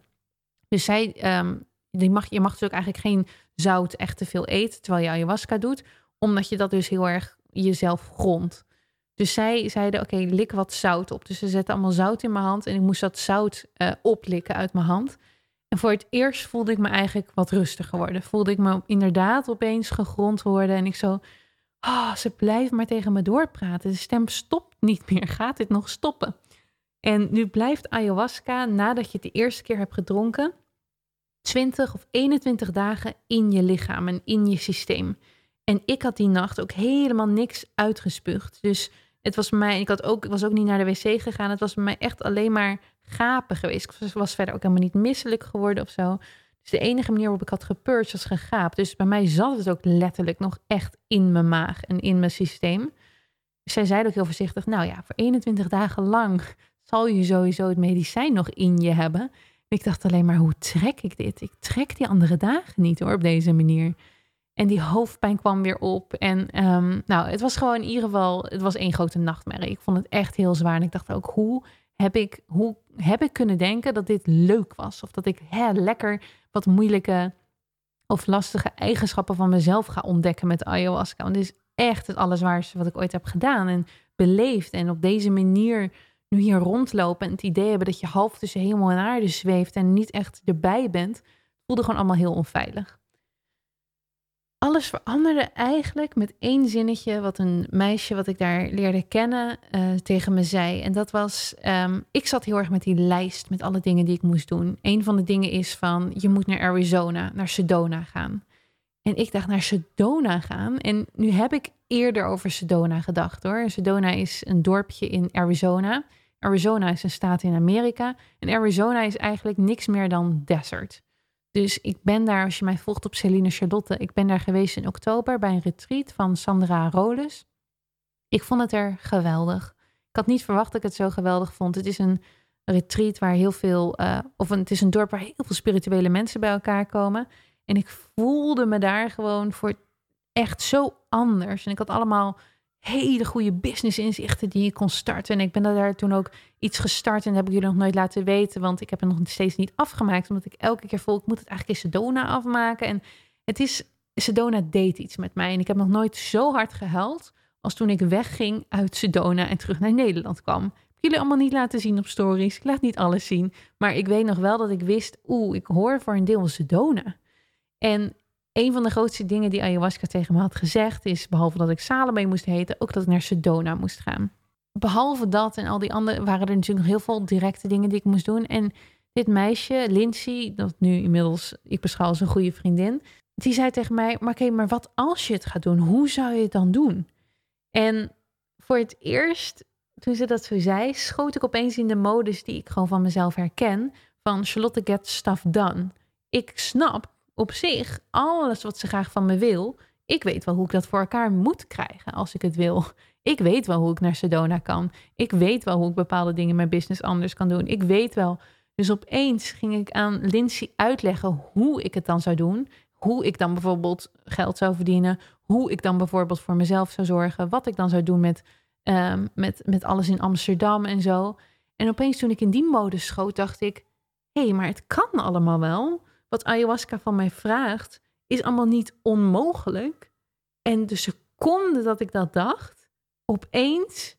Dus zij, um, die mag, je mag dus ook eigenlijk geen zout echt te veel eten terwijl je ayahuasca doet omdat je dat dus heel erg jezelf grondt. Dus zij zeiden, oké, lik wat zout op. Dus ze zetten allemaal zout in mijn hand en ik moest dat zout uh, oplikken uit mijn hand. En voor het eerst voelde ik me eigenlijk wat rustiger worden. Voelde ik me inderdaad opeens gegrond worden. En ik zo, oh, ze blijft maar tegen me doorpraten. De stem stopt niet meer. Gaat dit nog stoppen? En nu blijft ayahuasca, nadat je het de eerste keer hebt gedronken, 20 of 21 dagen in je lichaam en in je systeem. En ik had die nacht ook helemaal niks uitgespuugd. Dus het was mij, ik had ook, was ook niet naar de wc gegaan. Het was bij mij echt alleen maar gapen geweest. Ik was verder ook helemaal niet misselijk geworden of zo. Dus de enige manier waarop ik had gepurged was gegaapt. Dus bij mij zat het ook letterlijk nog echt in mijn maag en in mijn systeem. Dus zij zei ook heel voorzichtig, nou ja, voor 21 dagen lang zal je sowieso het medicijn nog in je hebben. En ik dacht alleen maar, hoe trek ik dit? Ik trek die andere dagen niet hoor, op deze manier. En die hoofdpijn kwam weer op. En um, nou, het was gewoon in ieder geval, het was één grote nachtmerrie. Ik vond het echt heel zwaar. En ik dacht ook, hoe heb ik, hoe heb ik kunnen denken dat dit leuk was? Of dat ik hè, lekker wat moeilijke of lastige eigenschappen van mezelf ga ontdekken met ayahuasca. Want dit is echt het allerzwaarste wat ik ooit heb gedaan en beleefd. En op deze manier nu hier rondlopen en het idee hebben dat je half tussen hemel en aarde zweeft en niet echt erbij bent, voelde gewoon allemaal heel onveilig alles veranderde eigenlijk met één zinnetje wat een meisje wat ik daar leerde kennen uh, tegen me zei. En dat was, um, ik zat heel erg met die lijst met alle dingen die ik moest doen. Een van de dingen is van, je moet naar Arizona, naar Sedona gaan. En ik dacht naar Sedona gaan. En nu heb ik eerder over Sedona gedacht hoor. Sedona is een dorpje in Arizona. Arizona is een staat in Amerika. En Arizona is eigenlijk niks meer dan desert. Dus ik ben daar, als je mij volgt op Celine Charlotte, ik ben daar geweest in oktober bij een retreat van Sandra Roles. Ik vond het er geweldig. Ik had niet verwacht dat ik het zo geweldig vond. Het is een retreat waar heel veel, uh, of een, het is een dorp waar heel veel spirituele mensen bij elkaar komen. En ik voelde me daar gewoon voor echt zo anders. En ik had allemaal hele goede business inzichten die ik kon starten. En ik ben daar toen ook iets gestart en heb ik jullie nog nooit laten weten, want ik heb het nog steeds niet afgemaakt, omdat ik elke keer voel, ik moet het eigenlijk in Sedona afmaken. En het is, Sedona deed iets met mij en ik heb nog nooit zo hard gehuild als toen ik wegging uit Sedona en terug naar Nederland kwam. Ik jullie allemaal niet laten zien op stories. Ik laat niet alles zien. Maar ik weet nog wel dat ik wist, oeh, ik hoor voor een deel Sedona. En een van de grootste dingen die ayahuasca tegen me had gezegd is, behalve dat ik Salome moest heten, ook dat ik naar Sedona moest gaan. Behalve dat en al die andere waren er natuurlijk nog heel veel directe dingen die ik moest doen. En dit meisje, Lindsay, dat nu inmiddels ik beschouw als een goede vriendin, die zei tegen mij: Maar oké, maar wat als je het gaat doen? Hoe zou je het dan doen? En voor het eerst, toen ze dat zo zei, schoot ik opeens in de modus die ik gewoon van mezelf herken: van Charlotte get stuff done. Ik snap op zich alles wat ze graag van me wil. Ik weet wel hoe ik dat voor elkaar moet krijgen als ik het wil. Ik weet wel hoe ik naar Sedona kan. Ik weet wel hoe ik bepaalde dingen in mijn business anders kan doen. Ik weet wel. Dus opeens ging ik aan Lindsay uitleggen hoe ik het dan zou doen. Hoe ik dan bijvoorbeeld geld zou verdienen. Hoe ik dan bijvoorbeeld voor mezelf zou zorgen. Wat ik dan zou doen met, um, met, met alles in Amsterdam en zo. En opeens toen ik in die modus schoot, dacht ik: hé, hey, maar het kan allemaal wel wat ayahuasca van mij vraagt, is allemaal niet onmogelijk. En de seconde dat ik dat dacht, opeens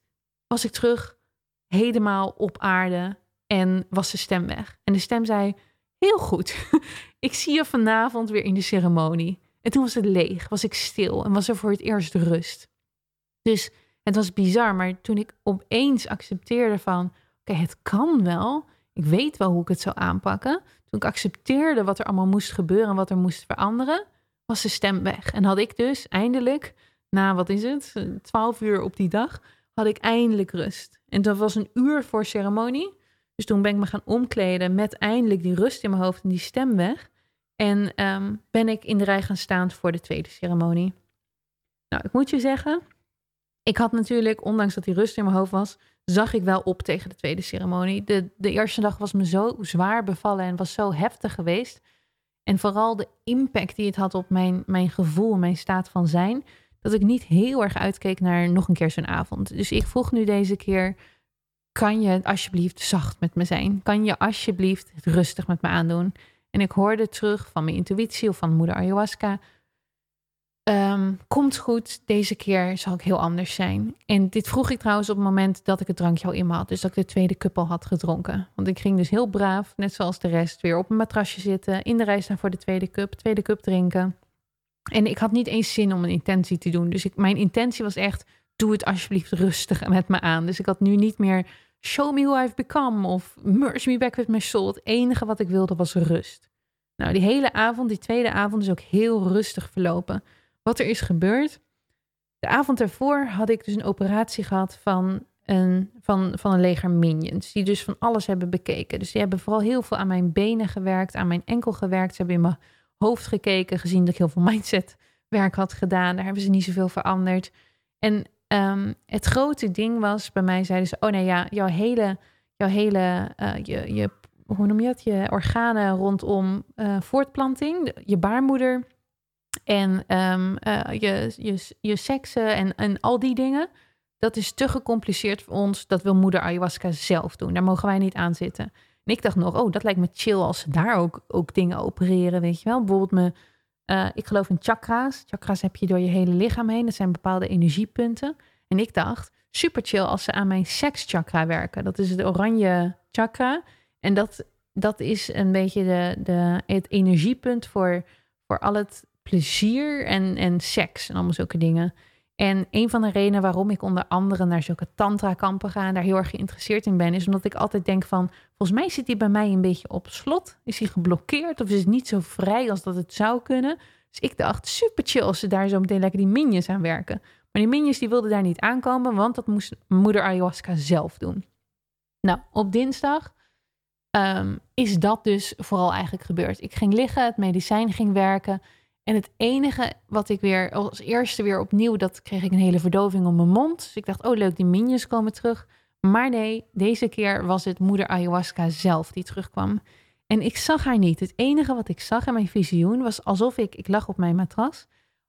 was ik terug helemaal op aarde en was de stem weg. En de stem zei: Heel goed, [laughs] ik zie je vanavond weer in de ceremonie. En toen was het leeg, was ik stil en was er voor het eerst rust. Dus het was bizar, maar toen ik opeens accepteerde van: Oké, het kan wel. Ik weet wel hoe ik het zou aanpakken. Ik accepteerde wat er allemaal moest gebeuren en wat er moest veranderen, was de stem weg. En had ik dus eindelijk, na wat is het, twaalf uur op die dag, had ik eindelijk rust. En dat was een uur voor ceremonie. Dus toen ben ik me gaan omkleden met eindelijk die rust in mijn hoofd en die stem weg. En ehm, ben ik in de rij gaan staan voor de tweede ceremonie. Nou, ik moet je zeggen, ik had natuurlijk, ondanks dat die rust in mijn hoofd was, zag ik wel op tegen de tweede ceremonie. De, de eerste dag was me zo zwaar bevallen en was zo heftig geweest. En vooral de impact die het had op mijn, mijn gevoel, mijn staat van zijn, dat ik niet heel erg uitkeek naar nog een keer zo'n avond. Dus ik vroeg nu deze keer: kan je alsjeblieft zacht met me zijn? Kan je alsjeblieft rustig met me aandoen? En ik hoorde terug van mijn intuïtie of van moeder ayahuasca Um, komt goed, deze keer zal ik heel anders zijn. En dit vroeg ik trouwens op het moment dat ik het drankje al in me had. Dus dat ik de tweede cup al had gedronken. Want ik ging dus heel braaf, net zoals de rest, weer op een matrasje zitten. In de rij staan voor de tweede cup, tweede cup drinken. En ik had niet eens zin om een intentie te doen. Dus mijn intentie was echt, doe het alsjeblieft rustig met me aan. Dus ik had nu niet meer, show me who I've become. Of merge me back with my soul. Het enige wat ik wilde was rust. Nou, die hele avond, die tweede avond is ook heel rustig verlopen wat er is gebeurd. De avond ervoor had ik dus een operatie gehad van een, van, van een leger minions. Die dus van alles hebben bekeken. Dus die hebben vooral heel veel aan mijn benen gewerkt, aan mijn enkel gewerkt. Ze hebben in mijn hoofd gekeken, gezien dat ik heel veel [laughs] mindset werk had gedaan. Daar hebben ze niet zoveel veranderd. En um, het grote ding was, bij mij zeiden ze, oh nee ja, jouw hele, jouw hele uh, je, je, hoe noem je dat? Je organen rondom uh, voortplanting, je baarmoeder en um, uh, je, je, je seksen en, en al die dingen. Dat is te gecompliceerd voor ons. Dat wil moeder ayahuasca zelf doen. Daar mogen wij niet aan zitten. En ik dacht nog, oh, dat lijkt me chill als ze daar ook, ook dingen opereren, weet je wel. Bijvoorbeeld me, uh, ik geloof in chakra's. Chakra's heb je door je hele lichaam heen. Dat zijn bepaalde energiepunten. En ik dacht, super chill als ze aan mijn sekschakra werken. Dat is het oranje chakra. En dat, dat is een beetje de, de, het energiepunt voor, voor al het plezier en, en seks en allemaal zulke dingen. En een van de redenen waarom ik onder andere naar zulke tantra-kampen ga en daar heel erg geïnteresseerd in ben, is omdat ik altijd denk van, volgens mij zit die bij mij een beetje op slot. Is hij geblokkeerd of is het niet zo vrij als dat het zou kunnen? Dus ik dacht, super chill als ze daar zo meteen lekker die minions aan werken. Maar die minions die wilden daar niet aankomen, want dat moest moeder ayahuasca zelf doen. Nou, op dinsdag ehm, is dat dus vooral eigenlijk gebeurd. Ik ging liggen, het medicijn ging werken. En het enige wat ik weer als eerste weer opnieuw, dat kreeg ik een hele verdoving om mijn mond. Dus ik dacht, oh leuk, die minions komen terug. Maar nee, deze keer was het moeder ayahuasca zelf die terugkwam. En ik zag haar niet. Het enige wat ik zag in mijn visioen was alsof ik, ik lag op mijn matras,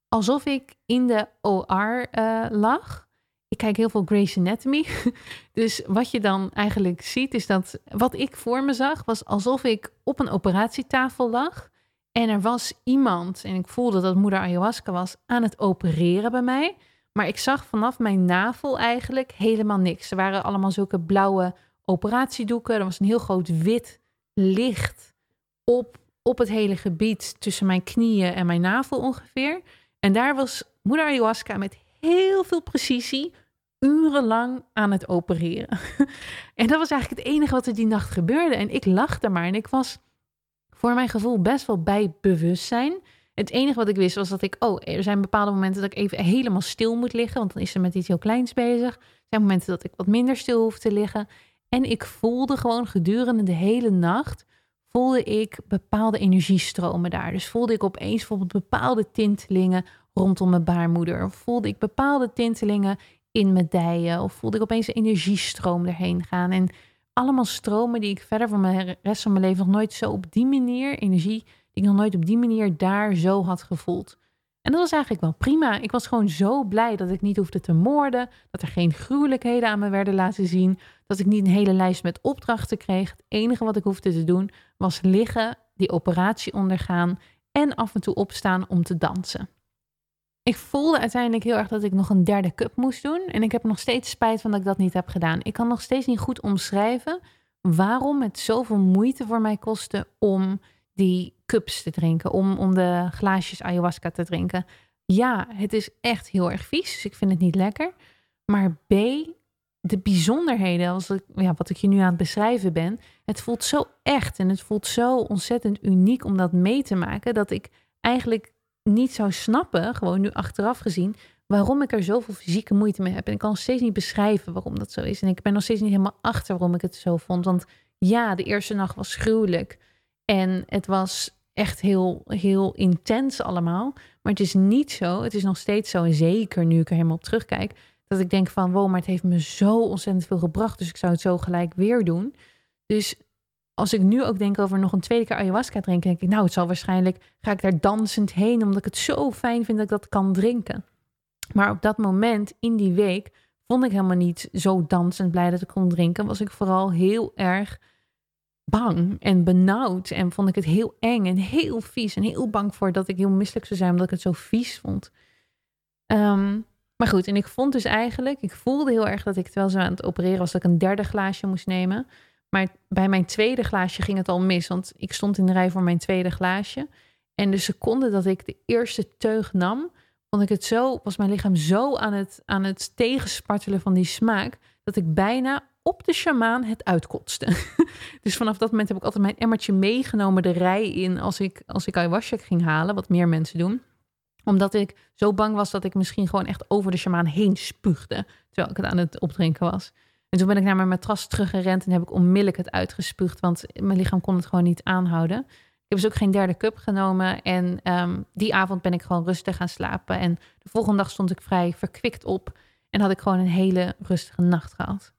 alsof ik in de OR eh, lag. Ik kijk heel veel Grey's Anatomy. [laughs] Dus wat je dan eigenlijk ziet is dat wat ik voor me zag was alsof ik op een operatietafel lag. En er was iemand, en ik voelde dat moeder ayahuasca was, aan het opereren bij mij. Maar ik zag vanaf mijn navel eigenlijk helemaal niks. Er waren allemaal zulke blauwe operatiedoeken. Er was een heel groot wit licht op, op het hele gebied tussen mijn knieën en mijn navel ongeveer. En daar was moeder ayahuasca met heel veel precisie urenlang aan het opereren. [laughs] en dat was eigenlijk het enige wat er die nacht gebeurde. En ik lachte maar en ik was voor mijn gevoel best wel bij bewustzijn. Het enige wat ik wist was dat ik, oh, er zijn bepaalde momenten dat ik even helemaal stil moet liggen, want dan is ze met iets heel kleins bezig. Er zijn momenten dat ik wat minder stil hoef te liggen. En ik voelde gewoon gedurende de hele nacht, voelde ik bepaalde energiestromen daar. Dus voelde ik opeens bijvoorbeeld bepaalde tintelingen rondom mijn baarmoeder. Of voelde ik bepaalde tintelingen in mijn dijen. Of voelde ik opeens een energiestroom erheen gaan. En allemaal stromen die ik verder van mijn rest van mijn leven nog nooit zo op die manier, energie, die ik nog nooit op die manier daar zo had gevoeld. En dat was eigenlijk wel prima. Ik was gewoon zo blij dat ik niet hoefde te moorden, dat er geen gruwelijkheden aan me werden laten zien, dat ik niet een hele lijst met opdrachten kreeg. Het enige wat ik hoefde te doen was liggen, die operatie ondergaan en af en toe opstaan om te dansen. Ik voelde uiteindelijk heel erg dat ik nog een derde cup moest doen. En ik heb nog steeds spijt van dat ik dat niet heb gedaan. Ik kan nog steeds niet goed omschrijven waarom het zoveel moeite voor mij kostte om die cups te drinken, om, om de glaasjes ayahuasca te drinken. Ja, het is echt heel erg vies, dus ik vind het niet lekker. Maar B, de bijzonderheden, als ik, ja, wat ik je nu aan het beschrijven ben, het voelt zo echt en het voelt zo ontzettend uniek om dat mee te maken, dat ik eigenlijk niet zou snappen, gewoon nu achteraf gezien, waarom ik er zoveel fysieke moeite mee heb. En ik kan nog steeds niet beschrijven waarom dat zo is. En ik ben nog steeds niet helemaal achter waarom ik het zo vond. Want ja, de eerste nacht was gruwelijk. En het was echt heel, heel intens allemaal. Maar het is niet zo. Het is nog steeds zo. En zeker nu ik er helemaal op terugkijk. Dat ik denk van wow, maar het heeft me zo ontzettend veel gebracht. Dus ik zou het zo gelijk weer doen. Dus als ik nu ook denk over nog een tweede keer ayahuasca drinken, denk ik, nou, het zal waarschijnlijk, ga ik daar dansend heen, omdat ik het zo fijn vind dat ik dat kan drinken. Maar op dat moment, in die week, vond ik helemaal niet zo dansend blij dat ik kon drinken. Was ik vooral heel erg bang en benauwd. En vond ik het heel eng en heel vies. En heel bang voor dat ik heel misselijk zou zijn omdat ik het zo vies vond. Ehm, maar goed, en ik vond dus eigenlijk, ik voelde heel erg dat ik terwijl ze aan het opereren was, dat ik een derde glaasje moest nemen. Maar bij mijn tweede glaasje ging het al mis, want ik stond in de rij voor mijn tweede glaasje. En de seconde dat ik de eerste teug nam, vond ik het zo, was mijn lichaam zo aan het, aan het tegenspartelen van die smaak, dat ik bijna op de shamaan het uitkotste. [laughs] dus vanaf dat moment heb ik altijd mijn emmertje meegenomen de rij in als ik, als ik ayahuasca ging halen, wat meer mensen doen. Omdat ik zo bang was dat ik misschien gewoon echt over de shamaan heen spuugde, terwijl ik het aan het opdrinken was. En toen ben ik naar mijn matras teruggerend en heb ik onmiddellijk het uitgespuugd, want mijn lichaam kon het gewoon niet aanhouden. Ik heb dus ook geen derde cup genomen en ehm, die avond ben ik gewoon rustig gaan slapen. En de volgende dag stond ik vrij verkwikt op en had ik gewoon een hele rustige nacht gehad.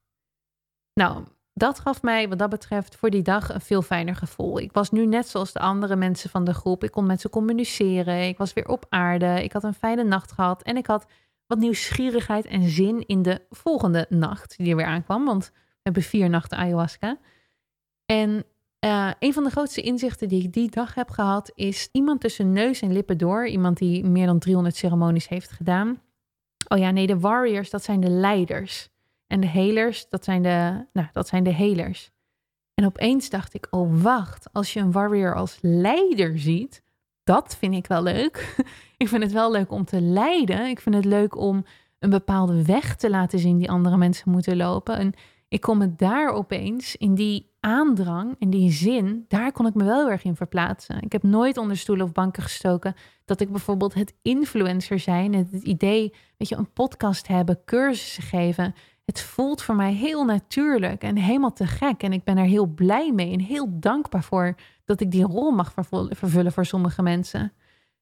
Nou, dat gaf mij wat dat betreft voor die dag een veel fijner gevoel. Ik was nu net zoals de andere mensen van de groep. Ik kon met ze communiceren. Ik was weer op aarde. Ik had een fijne nacht gehad en ik had wat nieuwsgierigheid en zin in de volgende nacht die er weer aankwam. Want we hebben vier nachten ayahuasca. En uh, een van de grootste inzichten die ik die dag heb gehad is iemand tussen neus en lippen door. Iemand die meer dan 300 ceremonies heeft gedaan. Oh ja, nee, de warriors, dat zijn de leiders. En de healers, dat zijn de, nou, dat zijn de helers. En opeens dacht ik, oh wacht, als je een warrior als leider ziet, dat vind ik wel leuk. [laughs] ik vind het wel leuk om te leiden. Ik vind het leuk om een bepaalde weg te laten zien die andere mensen moeten lopen. En ik kon me daar opeens in die aandrang, in die zin, daar kon ik me wel erg in verplaatsen. Ik heb nooit onder stoelen of banken gestoken dat ik bijvoorbeeld het influencer zijn, het idee, weet je, een podcast hebben, cursussen geven. Het voelt voor mij heel natuurlijk en helemaal te gek. En ik ben er heel blij mee en heel dankbaar voor dat ik die rol mag vervullen voor sommige mensen.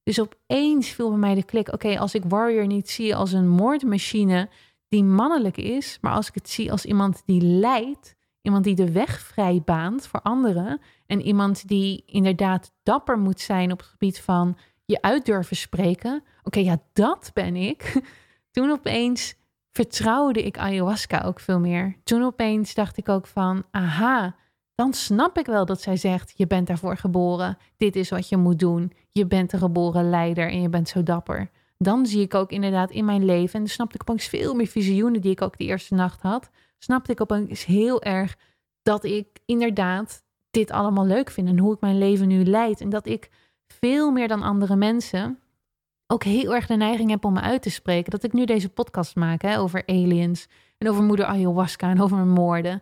Dus opeens viel bij mij de klik: oké, als ik Warrior niet zie als een moordmachine die mannelijk is, maar als ik het zie als iemand die leidt, iemand die de weg vrij baant voor anderen en iemand die inderdaad dapper moet zijn op het gebied van je uit durven spreken. Oké, ja, dat ben ik. [laughs] Toen opeens vertrouwde ik ayahuasca ook veel meer. Toen opeens dacht ik ook van, aha, dan snap ik wel dat zij zegt: Je bent daarvoor geboren. Dit is wat je moet doen. Je bent een geboren leider en je bent zo dapper. Dan zie ik ook inderdaad in mijn leven, en dan snapte ik opeens veel meer visioenen die ik ook die eerste nacht had. Snapte ik opeens heel erg dat ik inderdaad dit allemaal leuk vind en hoe ik mijn leven nu leid. En dat ik veel meer dan andere mensen ook heel erg de neiging heb om me uit te spreken. Dat ik nu deze podcast maak hè, over aliens en over moeder ayahuasca en over moorden.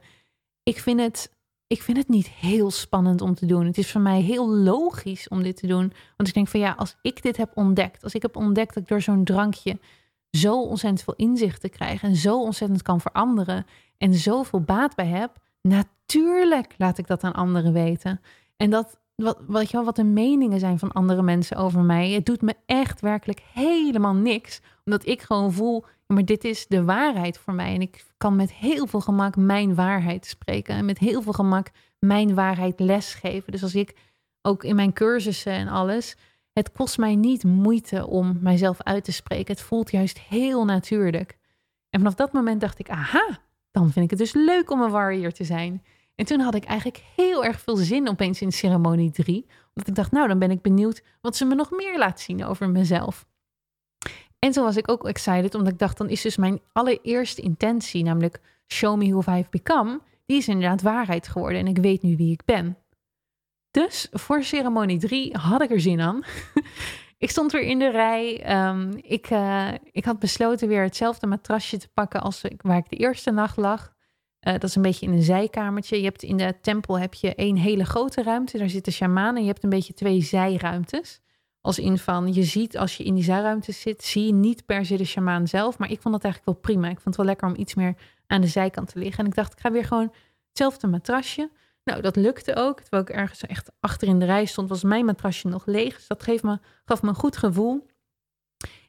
Ik vind het ik vind het niet heel spannend om te doen. Het is voor mij heel logisch om dit te doen. Want ik denk van ja, als ik dit heb ontdekt, als ik heb ontdekt dat ik door zo'n drankje zo ontzettend veel inzichten krijg en zo ontzettend kan veranderen en zoveel baat bij heb, natuurlijk laat ik dat aan anderen weten. En dat, wat, wat, je wel, wat de meningen zijn van andere mensen over mij, het doet me echt werkelijk helemaal niks. Omdat ik gewoon voel, maar dit is de waarheid voor mij. En ik kan met heel veel gemak mijn waarheid spreken. En met heel veel gemak mijn waarheid lesgeven. Dus als ik ook in mijn cursussen en alles. Het kost mij niet moeite om mijzelf uit te spreken. Het voelt juist heel natuurlijk. En vanaf dat moment dacht ik, aha, dan vind ik het dus leuk om een warrior te zijn. En toen had ik eigenlijk heel erg veel zin opeens in ceremonie 3. Omdat ik dacht, nou, dan ben ik benieuwd wat ze me nog meer laat zien over mezelf. En zo was ik ook excited, omdat ik dacht, dan is dus mijn allereerste intentie, namelijk show me who I've become, die is inderdaad waarheid geworden en ik weet nu wie ik ben. Dus voor ceremonie 3 had ik er zin aan. [laughs] ik stond weer in de rij. Ehm, ik, uh, ik had besloten weer hetzelfde matrasje te pakken als waar ik de eerste nacht lag. Uh, dat is een beetje in een zijkamertje. Je hebt in de tempel heb je één hele grote ruimte. Daar zitten shamanen. Je hebt een beetje twee zijruimtes. Als in van, je ziet als je in die zijruimte zit, zie je niet per se de shamaan zelf. Maar ik vond dat eigenlijk wel prima. Ik vond het wel lekker om iets meer aan de zijkant te liggen. En ik dacht, ik ga weer gewoon hetzelfde matrasje. Nou, dat lukte ook. Terwijl ik ergens echt achter in de rij stond, was mijn matrasje nog leeg. Dus dat gaf me, gaf me een goed gevoel.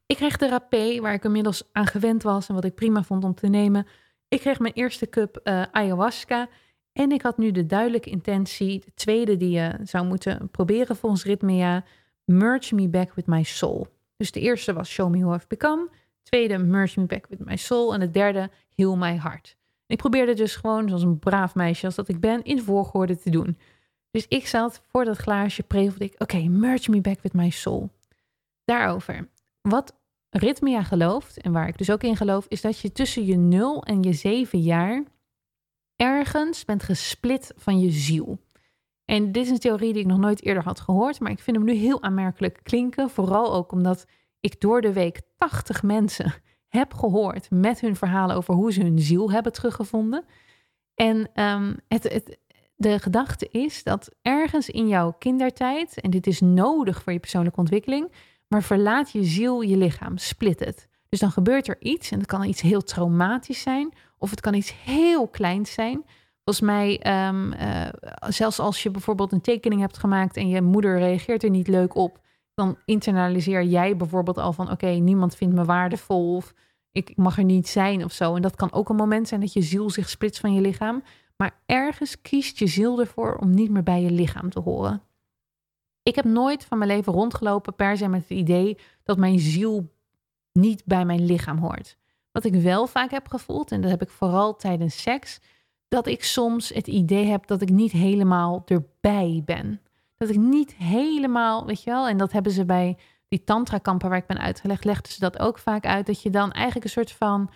Ik kreeg de rapé, waar ik inmiddels aan gewend was en wat ik prima vond om te nemen. Ik kreeg mijn eerste cup uh, ayahuasca. En ik had nu de duidelijke intentie, de tweede die je zou moeten proberen volgens Ritmea, Merge Me Back With My Soul. Dus de eerste was Show Me Who I've Become. Tweede, Merge Me Back With My Soul. En de derde, Heal My Heart. ik probeerde dus gewoon, zoals een braaf meisje als dat ik ben, in volgorde te doen. Dus ik zat voor dat glaasje, prevelde ik, oké, Merge Me Back With My Soul. Daarover. Wat Ritmia gelooft, en waar ik dus ook in geloof, is dat je tussen je 0 en je 7 jaar ergens bent gesplit van je ziel. En dit is een theorie die ik nog nooit eerder had gehoord, maar ik vind hem nu heel aanmerkelijk klinken. Vooral ook omdat ik door de week 80 mensen [laughs] heb gehoord met hun verhalen over hoe ze hun ziel hebben teruggevonden. En um, het, het, de gedachte is dat ergens in jouw kindertijd, en dit is nodig voor je persoonlijke ontwikkeling, maar verlaat je ziel je lichaam, split het. Dus dan gebeurt er iets en het kan iets heel traumatisch zijn, of het kan iets heel kleins zijn. Volgens mij, um, uh, zelfs als je bijvoorbeeld een tekening hebt gemaakt en je moeder reageert er niet leuk op, dan internaliseer jij bijvoorbeeld al van: oké, niemand vindt me waardevol of ik mag er niet zijn of zo. En dat kan ook een moment zijn dat je ziel zich splitst van je lichaam. Maar ergens kiest je ziel ervoor om niet meer bij je lichaam te horen. Ik heb nooit van mijn leven rondgelopen per se met het idee dat mijn ziel niet bij mijn lichaam hoort. Wat ik wel vaak heb gevoeld, en dat heb ik vooral tijdens seks, dat ik soms het idee heb dat ik niet helemaal erbij ben. Dat ik niet helemaal, weet je wel, en dat hebben ze bij die tantra-kampen waar ik ben uitgelegd, legden ze dat ook vaak uit, dat je dan eigenlijk een soort van,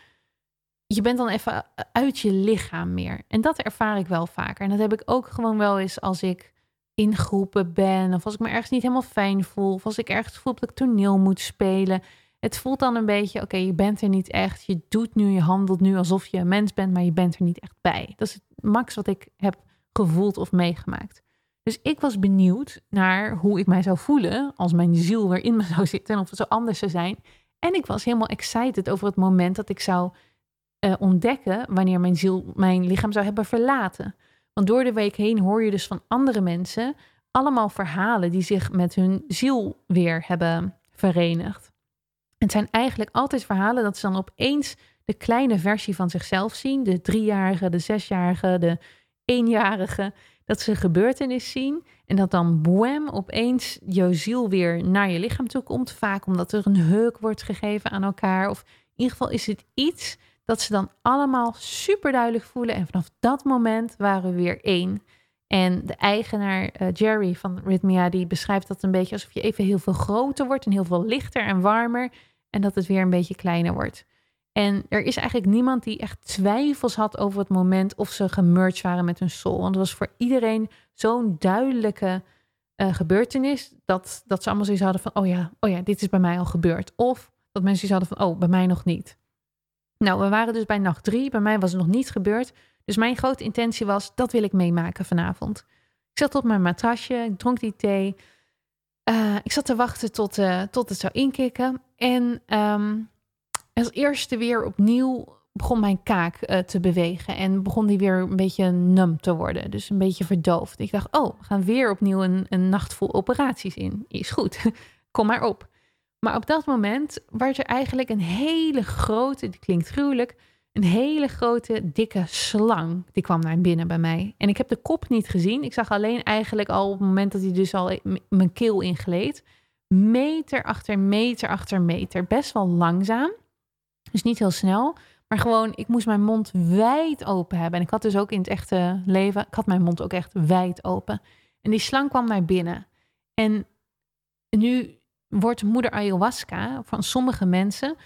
je bent dan even uit je lichaam meer. En dat ervaar ik wel vaker. En dat heb ik ook gewoon wel eens als ik in groepen ben, of als ik me ergens niet helemaal fijn voel, of als ik ergens voel dat ik toneel moet spelen. het voelt dan een beetje, oké, je bent er niet echt. Je doet nu, je handelt nu alsof je een mens bent, maar je bent er niet echt bij. Dat is het max wat ik heb gevoeld of meegemaakt. Dus ik was benieuwd naar hoe ik mij zou voelen als mijn ziel weer in me [laughs] zou zitten en of het zo anders zou zijn. En ik was helemaal excited over het moment dat ik zou uh, ontdekken wanneer mijn ziel mijn lichaam zou hebben verlaten. Want door de week heen hoor je dus van andere mensen allemaal verhalen die zich met hun ziel weer hebben verenigd. Het zijn eigenlijk altijd verhalen dat ze dan opeens de kleine versie van zichzelf zien. De driejarige, de zesjarige, de eenjarige. Dat ze gebeurtenis zien en dat dan boem opeens jouw ziel weer naar je lichaam toe komt. Vaak omdat er een heuk wordt gegeven aan elkaar. Of in ieder geval is het iets dat ze dan allemaal super duidelijk voelen. En vanaf dat moment waren we weer één. En de eigenaar uh, Jerry van Rhythmia, die beschrijft dat een beetje alsof je even heel veel groter wordt en heel veel lichter en warmer. En dat het weer een beetje kleiner wordt. En er is eigenlijk niemand die echt twijfels had over het moment of ze gemerged waren met hun soul. Want het was voor iedereen zo'n duidelijke uh, gebeurtenis dat, dat ze allemaal zoiets hadden van, oh ja, oh ja, dit is bij mij al gebeurd. Of dat mensen zoiets hadden van, oh, bij mij nog niet. Nou, we waren dus bij nacht drie. Bij mij was het nog niet gebeurd. Dus mijn grote intentie was, dat wil ik meemaken vanavond. Ik zat op mijn matrasje, ik dronk die thee. Uh, ik zat te wachten tot, uh, tot het zou inkikken. En um, als eerste weer opnieuw begon mijn kaak uh, te bewegen. En begon die weer een beetje num te worden. Dus een beetje verdoofd. Ik dacht, oh, we gaan weer opnieuw een, een nacht vol operaties in. Is goed, [laughs] kom maar op. Maar op dat moment was er eigenlijk een hele grote, die klinkt gruwelijk, een hele grote, dikke slang. Die kwam naar binnen bij mij. En ik heb de kop niet gezien. Ik zag alleen eigenlijk al op het moment dat hij dus al mijn keel ingleed. Meter achter meter achter meter. Best wel langzaam. Dus niet heel snel. Maar gewoon, ik moest mijn mond wijd open hebben. En ik had dus ook in het echte leven, ik had mijn mond ook echt wijd open. En die slang kwam naar binnen. En nu wordt moeder ayahuasca van sommige mensen,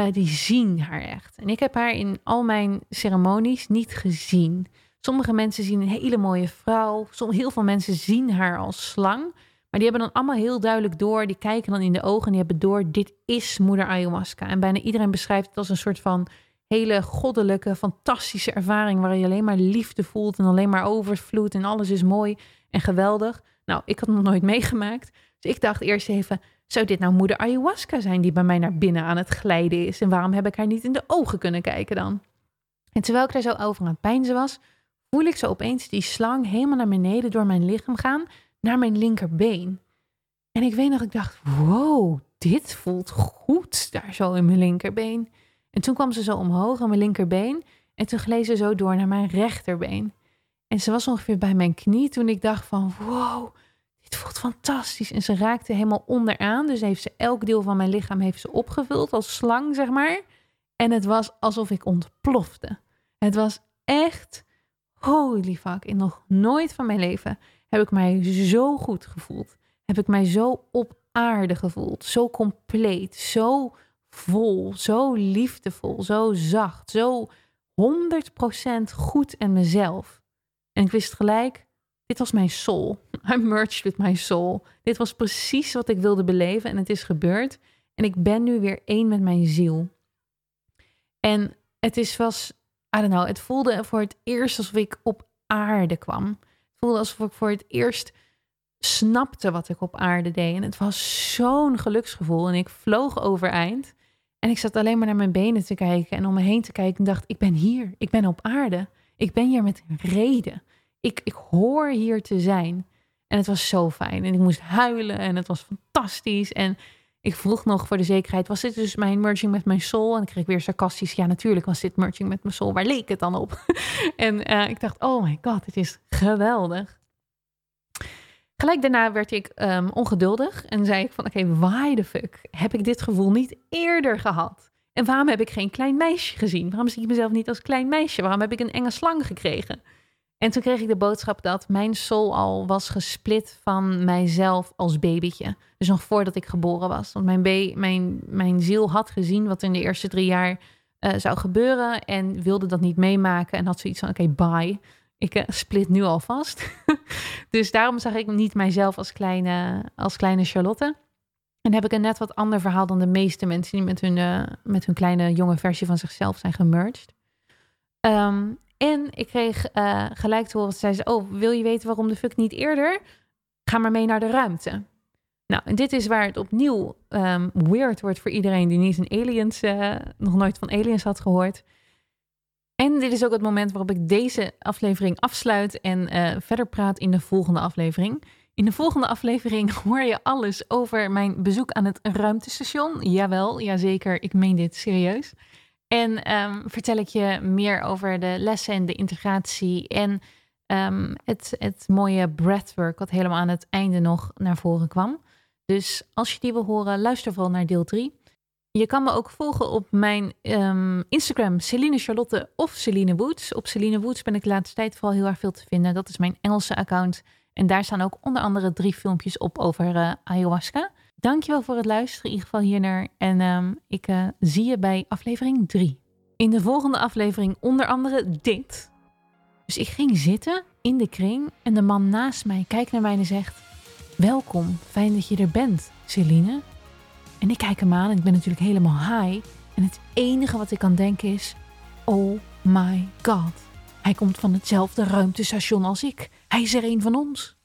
uh, die zien haar echt. En ik heb haar in al mijn ceremonies niet gezien. Sommige mensen zien een hele mooie vrouw. Sommige, heel veel mensen zien haar als slang. Maar die hebben dan allemaal heel duidelijk door. Die kijken dan in de ogen en die hebben door. Dit is moeder ayahuasca. En bijna iedereen beschrijft het als een soort van hele goddelijke, fantastische ervaring. Waar je alleen maar liefde voelt en alleen maar overvloed. En alles is mooi en geweldig. Nou, ik had nog nooit meegemaakt. Dus ik dacht eerst even, zou dit nou moeder ayahuasca zijn die bij mij naar binnen aan het glijden is? En waarom heb ik haar niet in de ogen kunnen kijken dan? En terwijl ik daar zo over aan het pijnzen was, voel ik zo opeens die slang helemaal naar beneden door mijn lichaam gaan, naar mijn linkerbeen. En ik weet nog, ik dacht, wow, dit voelt goed daar zo in mijn linkerbeen. En toen kwam ze zo omhoog aan mijn linkerbeen en toen gleed ze zo door naar mijn rechterbeen. En ze was ongeveer bij mijn knie toen ik dacht van, wow, het voelt fantastisch. En ze raakte helemaal onderaan. Dus heeft ze elk deel van mijn lichaam heeft ze opgevuld als slang, zeg maar. En het was alsof ik ontplofte. Het was echt, holy fuck, in nog nooit van mijn leven heb ik mij zo goed gevoeld. Heb ik mij zo op aarde gevoeld. Zo compleet, zo vol, zo liefdevol, zo zacht, zo 100% goed en mezelf. En ik wist gelijk, dit was mijn soul. [laughs] I merged with my soul. Dit was precies wat ik wilde beleven en het is gebeurd. En ik ben nu weer één met mijn ziel. En het is was, I don't know, het voelde voor het eerst alsof ik op aarde kwam. Het voelde alsof ik voor het eerst snapte wat ik op aarde deed. En het was zo'n geluksgevoel. En ik vloog overeind. En ik zat alleen maar naar mijn benen te kijken en om me heen te kijken en dacht, ik ben hier, ik ben op aarde. Ik ben hier met reden ik, ik hoor hier te zijn. En het was zo fijn. En ik moest huilen en het was fantastisch. En ik vroeg nog voor de zekerheid, was dit dus mijn merging met mijn soul? En ik kreeg weer sarcastisch, ja natuurlijk was dit merging met mijn soul. Waar leek het dan op? [laughs] en uh, ik dacht, oh my god, het is geweldig. Gelijk daarna werd ik um, ongeduldig en zei ik van, oké, why the fuck heb ik dit gevoel niet eerder gehad? En waarom heb ik geen klein meisje gezien? Waarom zie ik mezelf niet als klein meisje? Waarom heb ik een enge slang gekregen? En toen kreeg ik de boodschap dat mijn soul al was gesplit van mijzelf als babytje. Dus nog voordat ik geboren was. Want mijn, mijn, mijn ziel had gezien wat in de eerste drie jaar uh, zou gebeuren. En wilde dat niet meemaken. En had zoiets van: oké, bye. Ik uh, split nu alvast. [laughs] dus daarom zag ik niet mijzelf als kleine, als kleine Charlotte. En heb ik een net wat ander verhaal dan de meeste mensen die met hun, eh, met hun kleine jonge versie van zichzelf zijn gemerged. Ehm, en ik kreeg eh, gelijk te horen, zei ze, oh, wil je weten waarom de fuck niet eerder? Ga maar mee naar de ruimte. Nou, en dit is waar het opnieuw um, weird wordt voor iedereen die niet een aliens, uh, nog nooit van aliens had gehoord. En dit is ook het moment waarop ik deze aflevering afsluit en uh, verder praat in de volgende aflevering. In de volgende aflevering [laughs] hoor je alles over mijn bezoek aan het ruimtestation. Jawel, jazeker, ik meen dit serieus. En um, vertel ik je meer over de lessen en de integratie en um, het, het mooie breathwork wat helemaal aan het einde nog naar voren kwam. Dus als je die wil horen, luister vooral naar deel 3. Je kan me ook volgen op mijn um, Instagram, Celine Charlotte of Celine Woods. Op Celine Woods ben ik de laatste tijd vooral heel erg veel te vinden. Dat is mijn Engelse account. En daar staan ook onder andere drie filmpjes op over uh, ayahuasca. Dankjewel voor het luisteren, in ieder geval hiernaar. En um, ik uh, zie je bij aflevering 3. In de volgende aflevering onder andere dit. Dus ik ging zitten in de kring en de man naast mij kijkt naar mij en zegt... Welkom, fijn dat je er bent, Celine. En ik kijk hem aan en ik ben natuurlijk helemaal high. En het enige wat ik kan denken is: Oh my god. Hij komt van hetzelfde ruimtestation als ik. Hij is er een van ons.